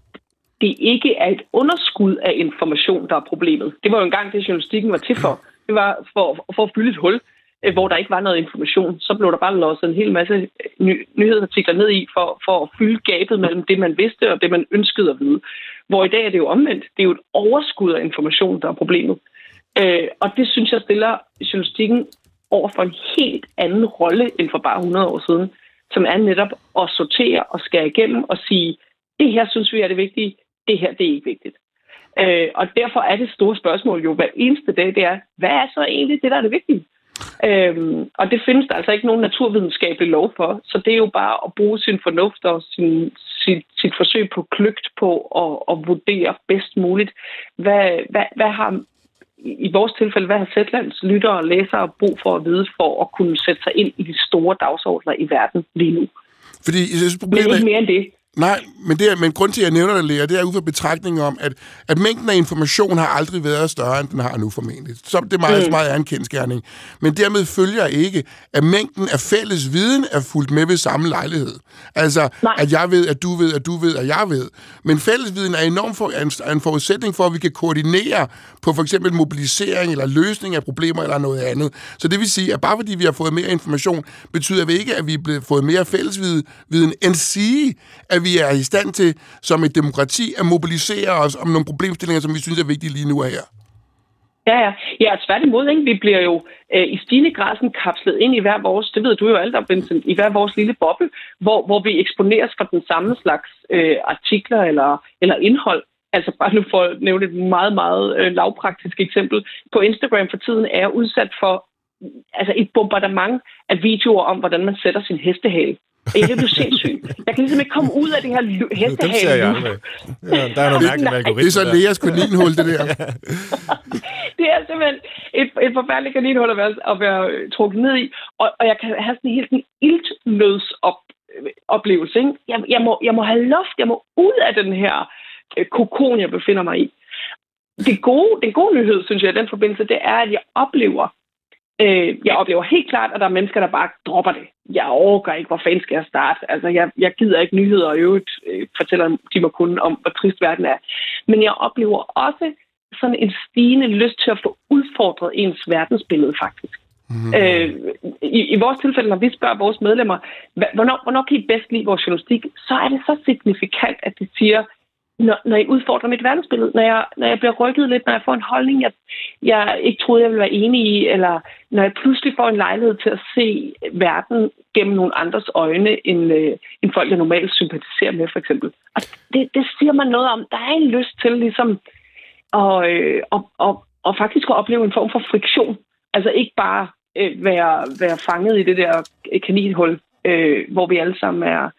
det ikke er et underskud af information, der er problemet. Det var jo engang det, journalistikken var til for. Det var for, for at fylde et hul, øh, hvor der ikke var noget information. Så blev der bare låst en hel masse ny, nyhedsartikler ned i for, for at fylde gabet mellem det, man vidste og det, man ønskede at vide. Hvor i dag er det jo omvendt. Det er jo et overskud af information, der er problemet. Øh, og det synes jeg stiller journalistikken over for en helt anden rolle end for bare 100 år siden, som er netop at sortere og skære igennem og sige, det her synes vi er det vigtige, det her det er ikke vigtigt. Øh, og derfor er det store spørgsmål jo hver eneste dag, det er, hvad er så egentlig det, der er det vigtige? Øhm, og det findes der altså ikke nogen naturvidenskabelig lov for, så det er jo bare at bruge sin fornuft og sin, sit, sit forsøg på kløgt på at, at vurdere bedst muligt, hvad, hvad, hvad har i vores tilfælde, hvad har Sætlands lyttere og læsere brug for at vide for at kunne sætte sig ind i de store dagsordner i verden lige nu? Fordi jeg synes, problemet er ikke mere end det. Nej, men, det er, men grund til, at jeg nævner det, Lea, det er ud fra betragtningen om, at, at mængden af information har aldrig været større, end den har nu formentlig. Så det meget, mm. meget er en kendskærning. Men dermed følger ikke, at mængden af fælles viden er fuldt med ved samme lejlighed. Altså, Nej. at jeg ved, at du ved, at du ved, at jeg ved. Men fælles viden er enormt for, en, en forudsætning for, at vi kan koordinere på for eksempel mobilisering eller løsning af problemer eller noget andet. Så det vil sige, at bare fordi vi har fået mere information, betyder det ikke, at vi er fået mere fælles viden, end sige, at vi er i stand til, som et demokrati, at mobilisere os om nogle problemstillinger, som vi synes er vigtige lige nu og her. Ja, ja. Ja, tværtimod, ikke? Vi bliver jo øh, i stigende grad sådan kapslet ind i hver vores, det ved du jo alt om, Vincent, i hver vores lille boble, hvor, hvor vi eksponeres for den samme slags øh, artikler eller, eller indhold. Altså bare nu for at nævne et meget, meget øh, lavpraktisk eksempel. På Instagram for tiden er jeg udsat for altså et bombardement af videoer om, hvordan man sætter sin hestehale. Jeg kan blive sindssyg. Jeg kan ligesom ikke komme ud af det her hestehale. Ser jeg aldrig. Ja, der er noget mærkeligt algoritme. Det er så Leas kaninhul, det der. det er simpelthen et, et forfærdeligt kaninhul at være, at være trukket ned i. Og, og jeg kan have sådan en helt oplevelse. Ikke? Jeg, jeg, må, jeg må have luft. Jeg må ud af den her øh, kokon, jeg befinder mig i. Det gode, den gode nyhed, synes jeg, i den forbindelse, det er, at jeg oplever, Øh, jeg oplever helt klart, at der er mennesker, der bare dropper det. Jeg overgår ikke, hvor fanden skal jeg starte. Altså, jeg, jeg gider ikke nyheder, og øvrigt øh, fortæller de mig kun om, hvor trist verden er. Men jeg oplever også sådan en stigende lyst til at få udfordret ens verdensbillede, faktisk. Mm-hmm. Øh, i, I vores tilfælde, når vi spørger vores medlemmer, hvornår, hvornår kan I bedst lide vores journalistik, så er det så signifikant, at de siger, når, når jeg udfordrer mit verdensbillede, når jeg, når jeg bliver rykket lidt, når jeg får en holdning, jeg, jeg ikke troede, jeg ville være enig i, eller når jeg pludselig får en lejlighed til at se verden gennem nogle andres øjne, end, øh, end folk, jeg normalt sympatiserer med, for eksempel. Og det, det siger man noget om. Der er en lyst til ligesom at, øh, og, og, og faktisk at opleve en form for friktion. Altså ikke bare øh, være, være fanget i det der kaninhul, øh, hvor vi alle sammen er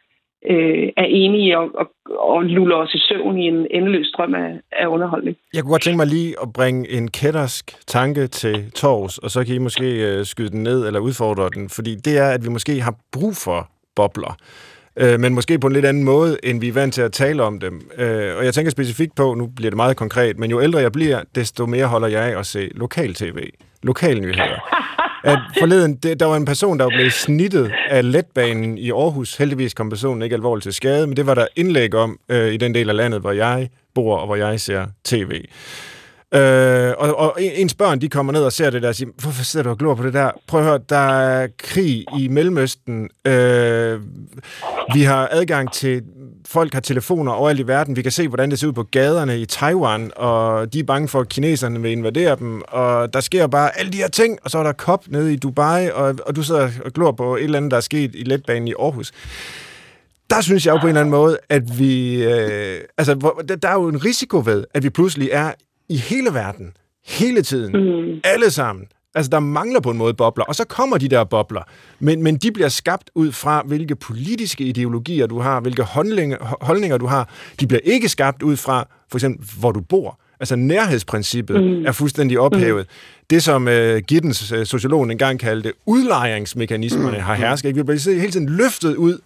øh, er enige og, og, og luller os i søvn i en endeløs strøm af, af underholdning. Jeg kunne godt tænke mig lige at bringe en kættersk tanke til tors, og så kan I måske øh, skyde den ned eller udfordre den, fordi det er, at vi måske har brug for bobler øh, men måske på en lidt anden måde, end vi er vant til at tale om dem. Øh, og jeg tænker specifikt på, nu bliver det meget konkret, men jo ældre jeg bliver, desto mere holder jeg af at se lokal-tv, lokalnyheder. at forleden, det, der var en person, der var blevet snittet af letbanen i Aarhus. Heldigvis kom personen ikke alvorligt til skade, men det var der indlæg om øh, i den del af landet, hvor jeg bor og hvor jeg ser tv. Øh, og, og ens børn, de kommer ned og ser det der og siger, hvorfor sidder du og glor på det der? Prøv at høre, der er krig i Mellemøsten. Øh, vi har adgang til, folk har telefoner overalt i verden. Vi kan se, hvordan det ser ud på gaderne i Taiwan, og de er bange for, at kineserne vil invadere dem. Og der sker bare alle de her ting, og så er der kop nede i Dubai, og, og du sidder og glor på et eller andet, der er sket i letbanen i Aarhus der synes jeg jo på en eller anden måde, at vi... Øh, altså, hvor, der er jo en risiko ved, at vi pludselig er i hele verden, hele tiden, mm. alle sammen. Altså, der mangler på en måde bobler, og så kommer de der bobler, men, men de bliver skabt ud fra, hvilke politiske ideologier du har, hvilke holdninger, holdninger du har. De bliver ikke skabt ud fra, for eksempel, hvor du bor. Altså, nærhedsprincippet mm. er fuldstændig ophævet. Mm. Det, som uh, Giddens, uh, sociologen, engang kaldte udlejringsmekanismerne, mm. har hersket. Ikke? Vi bliver hele tiden løftet ud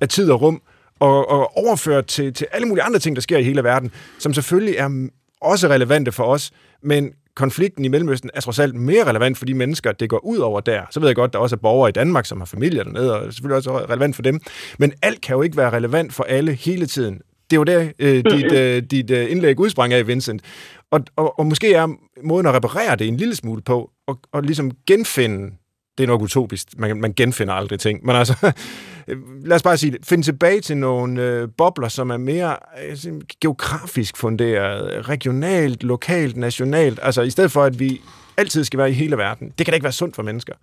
af tid og rum, og, og overført til, til alle mulige andre ting, der sker i hele verden, som selvfølgelig er også relevante for os, men konflikten i Mellemøsten er trods alt mere relevant for de mennesker, det går ud over der. Så ved jeg godt, der også er borgere i Danmark, som har familier dernede, og det er selvfølgelig også relevant for dem. Men alt kan jo ikke være relevant for alle hele tiden. Det er jo der, øh, dit, øh, dit øh, indlæg udsprang af, Vincent. Og, og, og måske er måden at reparere det en lille smule på, og, og ligesom genfinde det er nok utopisk. Man, man genfinder aldrig ting. Men altså, lad os bare sige det. Find tilbage til nogle øh, bobler, som er mere øh, geografisk funderet, regionalt, lokalt, nationalt. Altså, i stedet for, at vi altid skal være i hele verden. Det kan da ikke være sundt for mennesker.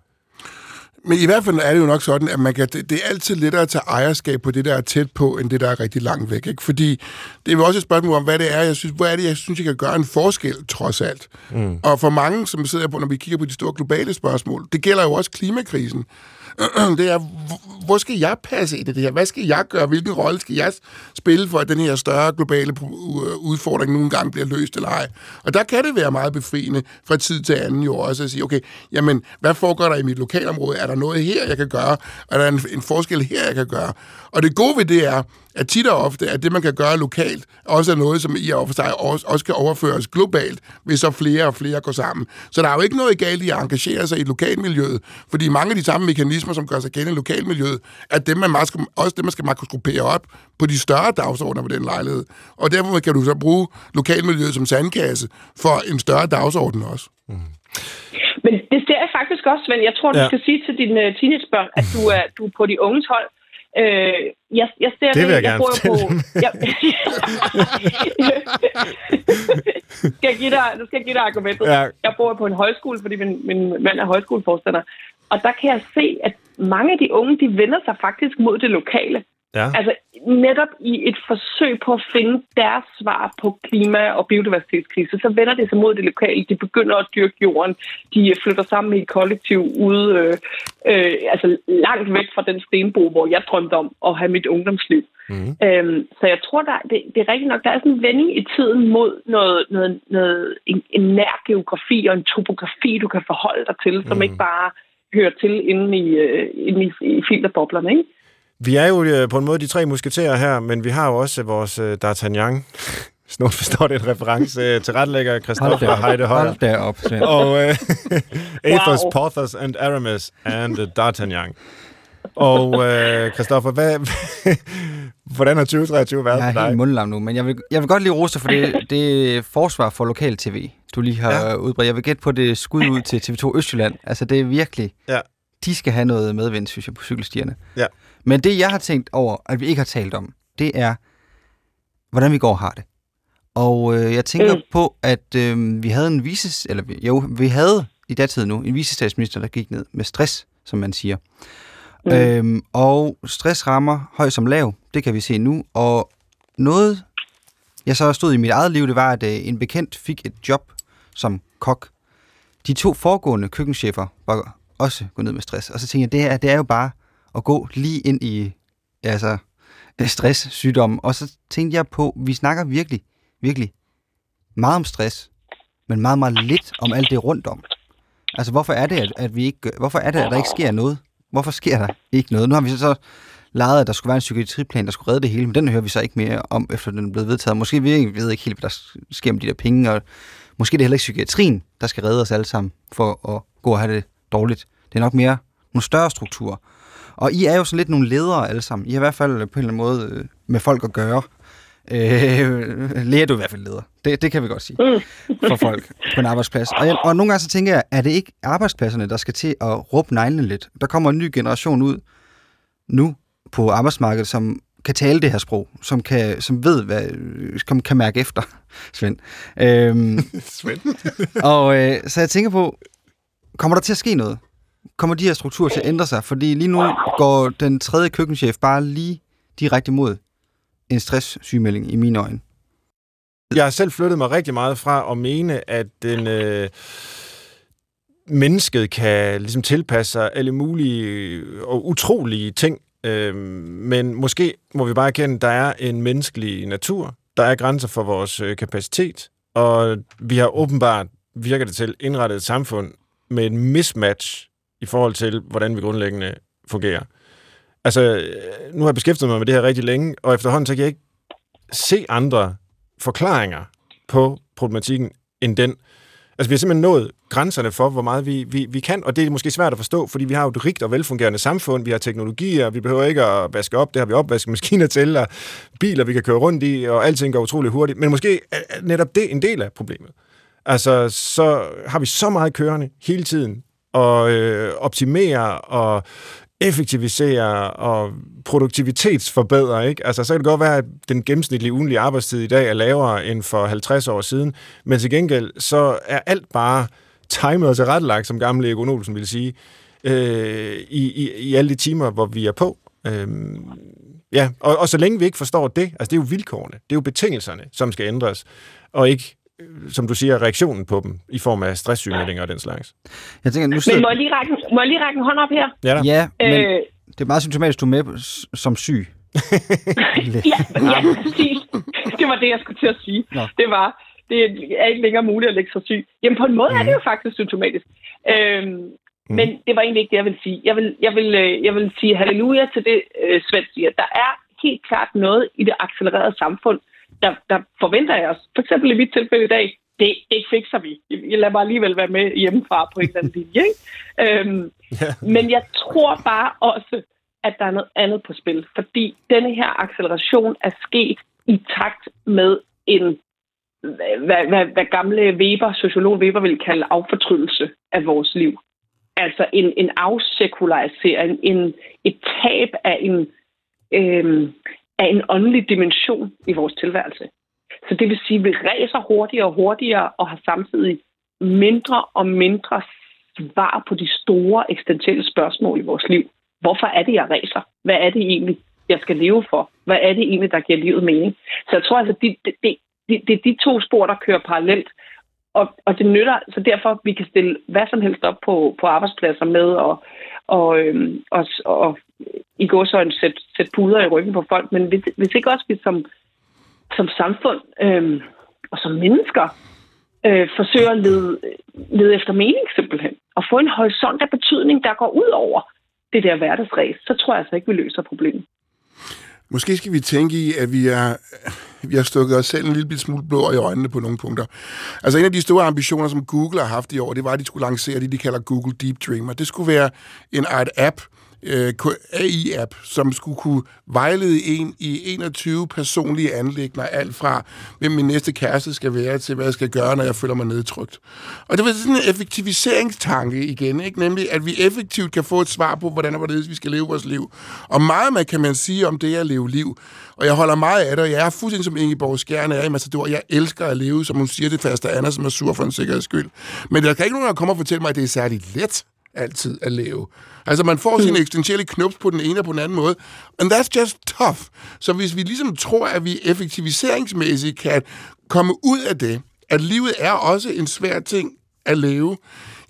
Men i hvert fald er det jo nok sådan, at man kan, det, det er altid lettere at tage ejerskab på det, der er tæt på, end det, der er rigtig langt væk. Ikke? Fordi det er jo også et spørgsmål om, hvad det er, jeg synes, hvad er det, jeg synes, jeg kan gøre en forskel, trods alt. Mm. Og for mange, som sidder på, når vi kigger på de store globale spørgsmål, det gælder jo også klimakrisen. det er, hvor skal jeg passe ind i det her? Hvad skal jeg gøre? Hvilken rolle skal jeg spille for, at den her større globale udfordring nogle gange bliver løst eller ej? Og der kan det være meget befriende fra tid til anden jo også at sige, okay, jamen, hvad foregår der i mit lokalområde? Er der noget her, jeg kan gøre? Er der en, en forskel her, jeg kan gøre? Og det gode ved det er, at tit og ofte, at det, man kan gøre lokalt, også er noget, som i og for sig også, også kan overføres globalt, hvis så flere og flere går sammen. Så der er jo ikke noget galt i at engagere sig i lokalmiljøet, fordi mange af de samme mekanismer, som gør sig gældende i lokalmiljøet, er dem, man skal, også det, man skal makroskopere op på de større dagsordner på den lejlighed. Og derfor kan du så bruge lokalmiljøet som sandkasse for en større dagsorden også. Mm. Men det ser jeg faktisk også, Svend. Jeg tror, du ja. skal sige til dine teenagebørn, at du er, du er på de unges hold. Øh, jeg, jeg ser det vil jeg, jeg gerne bor på, jeg, skal jeg give dig, nu skal jeg give dig argumentet. Ja. Jeg bor på en højskole, fordi min, min mand er højskoleforstander. Og der kan jeg se, at mange af de unge, de vender sig faktisk mod det lokale. Ja. Altså netop i et forsøg på at finde deres svar på klima- og biodiversitetskrise, så vender det sig mod det lokale. De begynder at dyrke jorden. De flytter sammen i et kollektiv ude, øh, øh, altså langt væk fra den stenbo, hvor jeg drømte om at have mit ungdomsliv. Mm. Øhm, så jeg tror, der, det, det er rigtigt nok, der er sådan en vending i tiden mod noget, noget, noget, en, en nær geografi og en topografi, du kan forholde dig til, som mm. ikke bare hører til inde i, øh, inde i, i filterboblerne, ikke? Vi er jo øh, på en måde de tre musketerer her, men vi har jo også vores uh, D'Artagnan. Hvis nogen forstår det, en reference uh, til retlægger Christoffer og Heide Højer. Hold derop, Og uh, Athos, wow. Porthos and Aramis and uh, D'Artagnan. Og uh, Christoffer, hvad, hvordan har 2023 været for dig? Jeg er helt mundlam nu, men jeg vil, jeg vil godt lige rose for det, det forsvar for lokal tv, du lige har ja. udbredt. Jeg vil gætte på det skud ud til TV2 Østjylland. Altså, det er virkelig... Ja. De skal have noget medvind, synes jeg, på cykelstierne. Ja. Men det, jeg har tænkt over, at vi ikke har talt om, det er, hvordan vi går og har det. Og øh, jeg tænker mm. på, at øh, vi havde en vises, eller jo, vi havde i datid nu en visestatsminister, der gik ned med stress, som man siger. Mm. Øhm, og stress rammer høj som lav, det kan vi se nu. Og noget, jeg så stod i mit eget liv, det var, at øh, en bekendt fik et job som kok. De to foregående køkkenchefer var også gå ned med stress. Og så tænkte jeg, det er, det er jo bare at gå lige ind i altså, øh, stress, sygdom. Og så tænkte jeg på, vi snakker virkelig, virkelig meget om stress, men meget, meget lidt om alt det rundt om. Altså, hvorfor er det, at, at vi ikke, hvorfor er det, at der ikke sker noget? Hvorfor sker der ikke noget? Nu har vi så, så lejet, at der skulle være en psykiatriplan, der skulle redde det hele, men den hører vi så ikke mere om, efter den er blevet vedtaget. Måske vi ikke, ved ikke helt, hvad der sker med de der penge, og måske det er heller ikke psykiatrien, der skal redde os alle sammen for at gå og have det dårligt. Det er nok mere nogle større strukturer. Og I er jo sådan lidt nogle ledere alle sammen. I har i hvert fald på en eller anden måde øh, med folk at gøre. Øh, lærer du i hvert fald leder. Det, det kan vi godt sige. Mm. For folk på en arbejdsplads. Og, jeg, og nogle gange så tænker jeg, er det ikke arbejdspladserne, der skal til at råbe neglene lidt? Der kommer en ny generation ud nu på arbejdsmarkedet, som kan tale det her sprog, som, kan, som ved, hvad, som kan mærke efter, Svend. Øhm, Svend. og øh, så jeg tænker på, kommer der til at ske noget? kommer de her strukturer til at ændre sig? Fordi lige nu går den tredje køkkenchef bare lige direkte mod en stresssygemelding i mine øjne. Jeg har selv flyttet mig rigtig meget fra at mene, at den, øh, mennesket kan ligesom tilpasse sig alle mulige øh, og utrolige ting. Øh, men måske må vi bare erkende, at der er en menneskelig natur. Der er grænser for vores øh, kapacitet. Og vi har åbenbart, virker det til, indrettet et samfund med et mismatch i forhold til, hvordan vi grundlæggende fungerer. Altså, øh, nu har jeg beskæftiget mig med det her rigtig længe, og efterhånden så kan jeg ikke se andre forklaringer på problematikken end den. Altså, vi har simpelthen nået grænserne for, hvor meget vi, vi, vi kan, og det er måske svært at forstå, fordi vi har jo et rigt og velfungerende samfund, vi har teknologier, vi behøver ikke at vaske op, det har vi opvaskemaskiner til, og biler, vi kan køre rundt i, og alting går utrolig hurtigt, men måske er netop det en del af problemet. Altså, så har vi så meget kørende hele tiden, og øh, optimere og effektivisere og produktivitetsforbedre. Ikke? Altså, så kan det godt være, at den gennemsnitlige ugenlige arbejdstid i dag er lavere end for 50 år siden, men til gengæld så er alt bare timet og tilrettelagt, som gamle Egon Olsen ville sige. øh, i, i, i alle de timer, hvor vi er på. Øh, ja, og, og så længe vi ikke forstår det, altså det er jo vilkårene, det er jo betingelserne, som skal ændres, og ikke som du siger, reaktionen på dem i form af stresssygemeldinger og den slags. Jeg tænker, nu Men sidder... må jeg lige række, må jeg lige række en hånd op her? Ja, da. Ja, men Øh, det er meget symptomatisk, du er med som syg. ja, ja, præcis. Det var det, jeg skulle til at sige. Nå. Det var, det er ikke længere muligt at lægge sig syg. Jamen på en måde mm. er det jo faktisk symptomatisk. Øhm, mm. Men det var egentlig ikke det, jeg vil sige. Jeg vil, jeg vil, øh, jeg vil sige halleluja til det, øh, Svend siger. Der er helt klart noget i det accelererede samfund, der, der forventer jeg os. For eksempel i mit tilfælde i dag, det, det fikser vi. Jeg lader mig alligevel være med hjemmefra på en eller anden linje. Ikke? Øhm, men jeg tror bare også, at der er noget andet på spil. Fordi denne her acceleration er sket i takt med en, hvad, hvad, hvad gamle Weber, sociolog Weber vil kalde affortrydelse af vores liv. Altså en, en afsekularisering, en, et tab af en, øhm, af en åndelig dimension i vores tilværelse. Så det vil sige, at vi ræser hurtigere og hurtigere og har samtidig mindre og mindre svar på de store eksistentielle spørgsmål i vores liv. Hvorfor er det, jeg ræser? Hvad er det egentlig, jeg skal leve for? Hvad er det egentlig, der giver livet mening? Så jeg tror altså, det, det, det, det, det er de to spor, der kører parallelt. Og, og det nytter, så derfor vi kan stille hvad som helst op på, på arbejdspladser med, og, og, øhm, og, og i går så en sæt, sæt puder i ryggen på folk. Men hvis, hvis ikke også vi som, som samfund øh, og som mennesker øh, forsøger at lede, lede efter mening simpelthen, og få en horisont af betydning, der går ud over det der hverdagsræs, så tror jeg altså ikke, vi løser problemet. Måske skal vi tænke i, at vi er, vi har stukket os selv en lille smule blå i øjnene på nogle punkter. Altså en af de store ambitioner, som Google har haft i år, det var, at de skulle lancere det, de kalder Google Deep Dreamer. Det skulle være en art app, øh, AI-app, som skulle kunne vejlede en i 21 personlige anlægner, alt fra, hvem min næste kæreste skal være, til hvad jeg skal gøre, når jeg føler mig nedtrykt. Og det var sådan en effektiviseringstanke igen, ikke? nemlig at vi effektivt kan få et svar på, hvordan og hvordan vi skal leve vores liv. Og meget man kan man sige om det at leve liv. Og jeg holder meget af det, og jeg er fuldstændig som Ingeborg Skjern er i Matador. Jeg elsker at leve, som hun siger det faste Anna, som er sur for en sikkerheds skyld. Men der kan ikke nogen, der kommer og fortælle mig, at det er særligt let altid at leve. Altså, man får sine eksistentielle knups på den ene og på den anden måde, and that's just tough. Så hvis vi ligesom tror, at vi effektiviseringsmæssigt kan komme ud af det, at livet er også en svær ting at leve,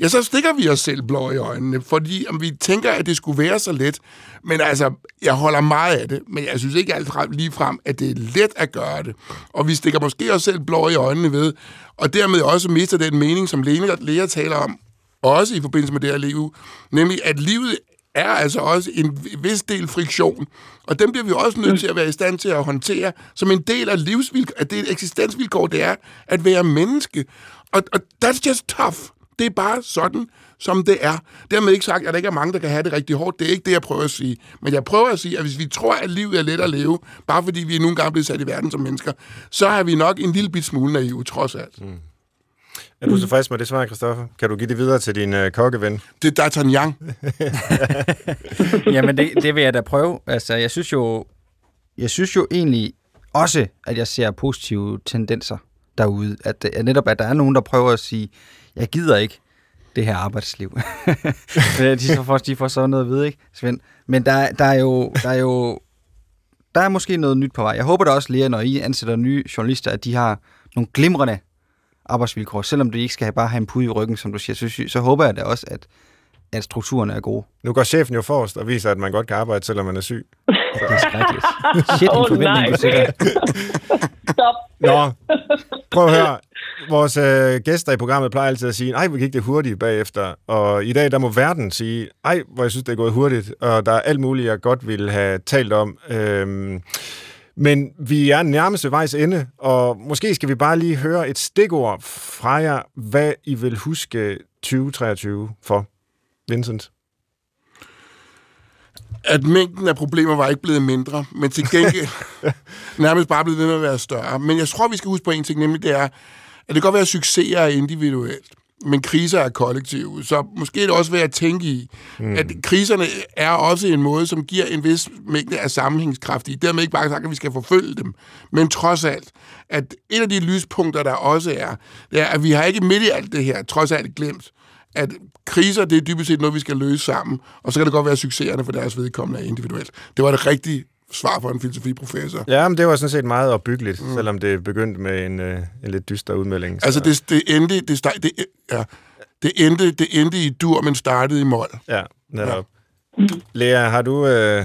ja, så stikker vi os selv blå i øjnene, fordi om vi tænker, at det skulle være så let. Men altså, jeg holder meget af det, men jeg synes ikke alt lige frem, at det er let at gøre det. Og vi stikker måske os selv blå i øjnene ved, og dermed også mister den mening, som Lene Lea taler om, også i forbindelse med det her liv, nemlig at livet er altså også en vis del friktion, og den bliver vi også nødt til at være i stand til at håndtere som en del af livsvilkår, at det er et eksistensvilkår, det er at være menneske. Og, og that's just tough. Det er bare sådan, som det er. Dermed ikke sagt, at der ikke er mange, der kan have det rigtig hårdt. Det er ikke det, jeg prøver at sige. Men jeg prøver at sige, at hvis vi tror, at livet er let at leve, bare fordi vi er nogle gange blevet sat i verden som mennesker, så er vi nok en lille bit smule naive, trods alt. Mm. Er du tilfreds med det svar, Christoffer? Kan du give det videre til din øh, kokkeven? Det er D'Artagnan. Jamen, det, det vil jeg da prøve. Altså, jeg synes jo, jeg synes jo egentlig også, at jeg ser positive tendenser derude. At, at netop, at der er nogen, der prøver at sige, jeg gider ikke det her arbejdsliv. de, får, de får så noget at vide, ikke, Svend? Men der, der, er jo, der er jo der er måske noget nyt på vej. Jeg håber da også, Lea, når I ansætter nye journalister, at de har nogle glimrende arbejdsvilkår. Selvom du ikke skal have bare have en pude i ryggen, som du siger, så, så håber jeg da også, at, at strukturerne er gode. Nu går chefen jo forrest og viser, at man godt kan arbejde, selvom man er syg. Det er skrækkeligt. Shit, en Åh, forventning, nej. du sætter. Stop. Nå, prøv at høre. Vores øh, gæster i programmet plejer altid at sige, ej, hvor gik det hurtigt bagefter. Og i dag, der må verden sige, ej, hvor jeg synes, det er gået hurtigt. Og der er alt muligt, jeg godt ville have talt om. Øhm, men vi er nærmest ved vejs ende, og måske skal vi bare lige høre et stikord fra jer, hvad I vil huske 2023 for. Vincent? at mængden af problemer var ikke blevet mindre, men til gengæld nærmest bare blevet ved med at være større. Men jeg tror, vi skal huske på en ting, nemlig det er, at det kan godt være, at succeser er individuelt, men kriser er kollektive. Så måske er det også værd at tænke i, mm. at kriserne er også en måde, som giver en vis mængde af sammenhængskraft i. Dermed ikke bare sagt, at vi skal forfølge dem, men trods alt, at et af de lyspunkter, der også er, det er, at vi har ikke midt i alt det her, trods alt glemt, at kriser, det er dybest set noget, vi skal løse sammen, og så kan det godt være, at succeserne for deres vedkommende er individuelt. Det var det rigtige svar for en filosofiprofessor. Ja, men det var sådan set meget opbyggeligt, mm. selvom det begyndte med en, øh, en lidt dyster udmelding. Så. Altså, det, det endte, det, start, det, ja, det, endte, det endte i dur, men startede i mål. Ja, netop. Ja. Lea, har du øh,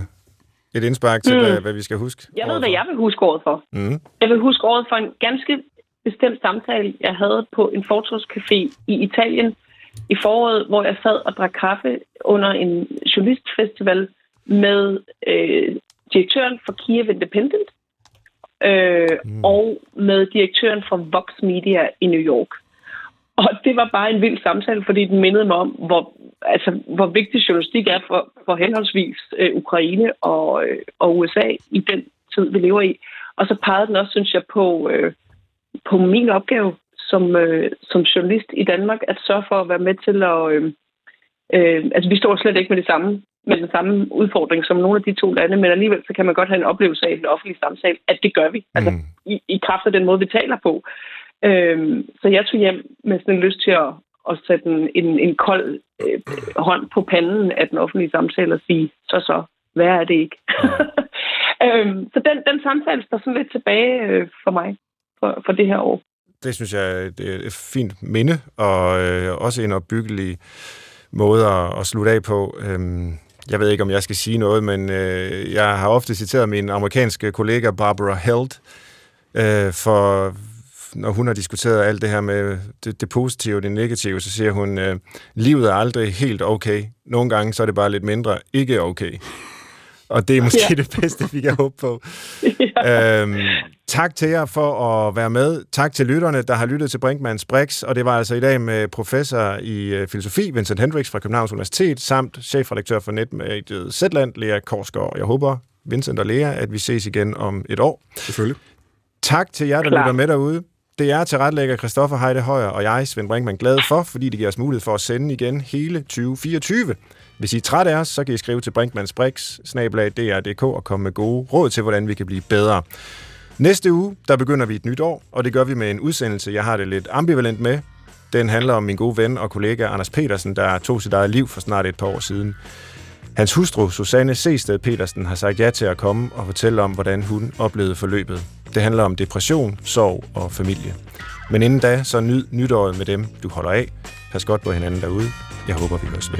et indspark til, mm. hvad, hvad vi skal huske? Jeg ved, hvad jeg vil huske året for. Mm. Jeg vil huske året for en ganske bestemt samtale, jeg havde på en fortorvscafé i Italien i foråret, hvor jeg sad og drak kaffe under en journalistfestival med øh, direktøren for Kiev Independent øh, mm. og med direktøren for Vox Media i New York. Og det var bare en vild samtale, fordi den mindede mig om, hvor, altså, hvor vigtig journalistik er for, for henholdsvis øh, Ukraine og, øh, og USA i den tid, vi lever i. Og så pegede den også, synes jeg, på, øh, på min opgave som, øh, som journalist i Danmark, at sørge for at være med til at... Øh, øh, altså, vi står slet ikke med det samme med den samme udfordring som nogle af de to lande, men alligevel så kan man godt have en oplevelse af i den offentlige samtale, at det gør vi. Altså, mm. Altså i, i kraft af den måde, vi taler på. Øhm, så jeg tog hjem med sådan en lyst til at, at sætte en, en, en kold øh, hånd på panden af den offentlige samtale og sige, så så, hvad er det ikke? øhm, så den, den samtale står sådan lidt tilbage øh, for mig for, for det her år. Det synes jeg er et fint minde, og øh, også en opbyggelig måde at, at slutte af på. Øhm, jeg ved ikke, om jeg skal sige noget, men øh, jeg har ofte citeret min amerikanske kollega Barbara Held, øh, for når hun har diskuteret alt det her med det, det positive og det negative, så siger hun, øh, livet er aldrig helt okay. Nogle gange så er det bare lidt mindre ikke okay. Og det er måske ja. det bedste, vi kan håbe på. ja. øhm, tak til jer for at være med. Tak til lytterne, der har lyttet til Brinkmanns Brix. Og det var altså i dag med professor i øh, filosofi, Vincent Hendricks fra Københavns Universitet, samt chefredaktør for netmediet Zetland, Lea Korsgaard. Jeg håber, Vincent og Lea, at vi ses igen om et år. Selvfølgelig. Tak til jer, der Klar. lytter med derude. Det er tilrettelægger Christoffer Heide Højer og jeg, Svend Brinkmann, glad for, fordi det giver os mulighed for at sende igen hele 2024. Hvis I er træt af os, så kan I skrive til brinkmannsbrix, og komme med gode råd til, hvordan vi kan blive bedre. Næste uge, der begynder vi et nyt år, og det gør vi med en udsendelse, jeg har det lidt ambivalent med. Den handler om min gode ven og kollega Anders Petersen, der tog sit eget liv for snart et par år siden. Hans hustru, Susanne Sested Petersen, har sagt ja til at komme og fortælle om, hvordan hun oplevede forløbet. Det handler om depression, sorg og familie. Men inden da, så nyd nytåret med dem, du holder af. Pas godt på hinanden derude. Jeg håber, vi høres ved.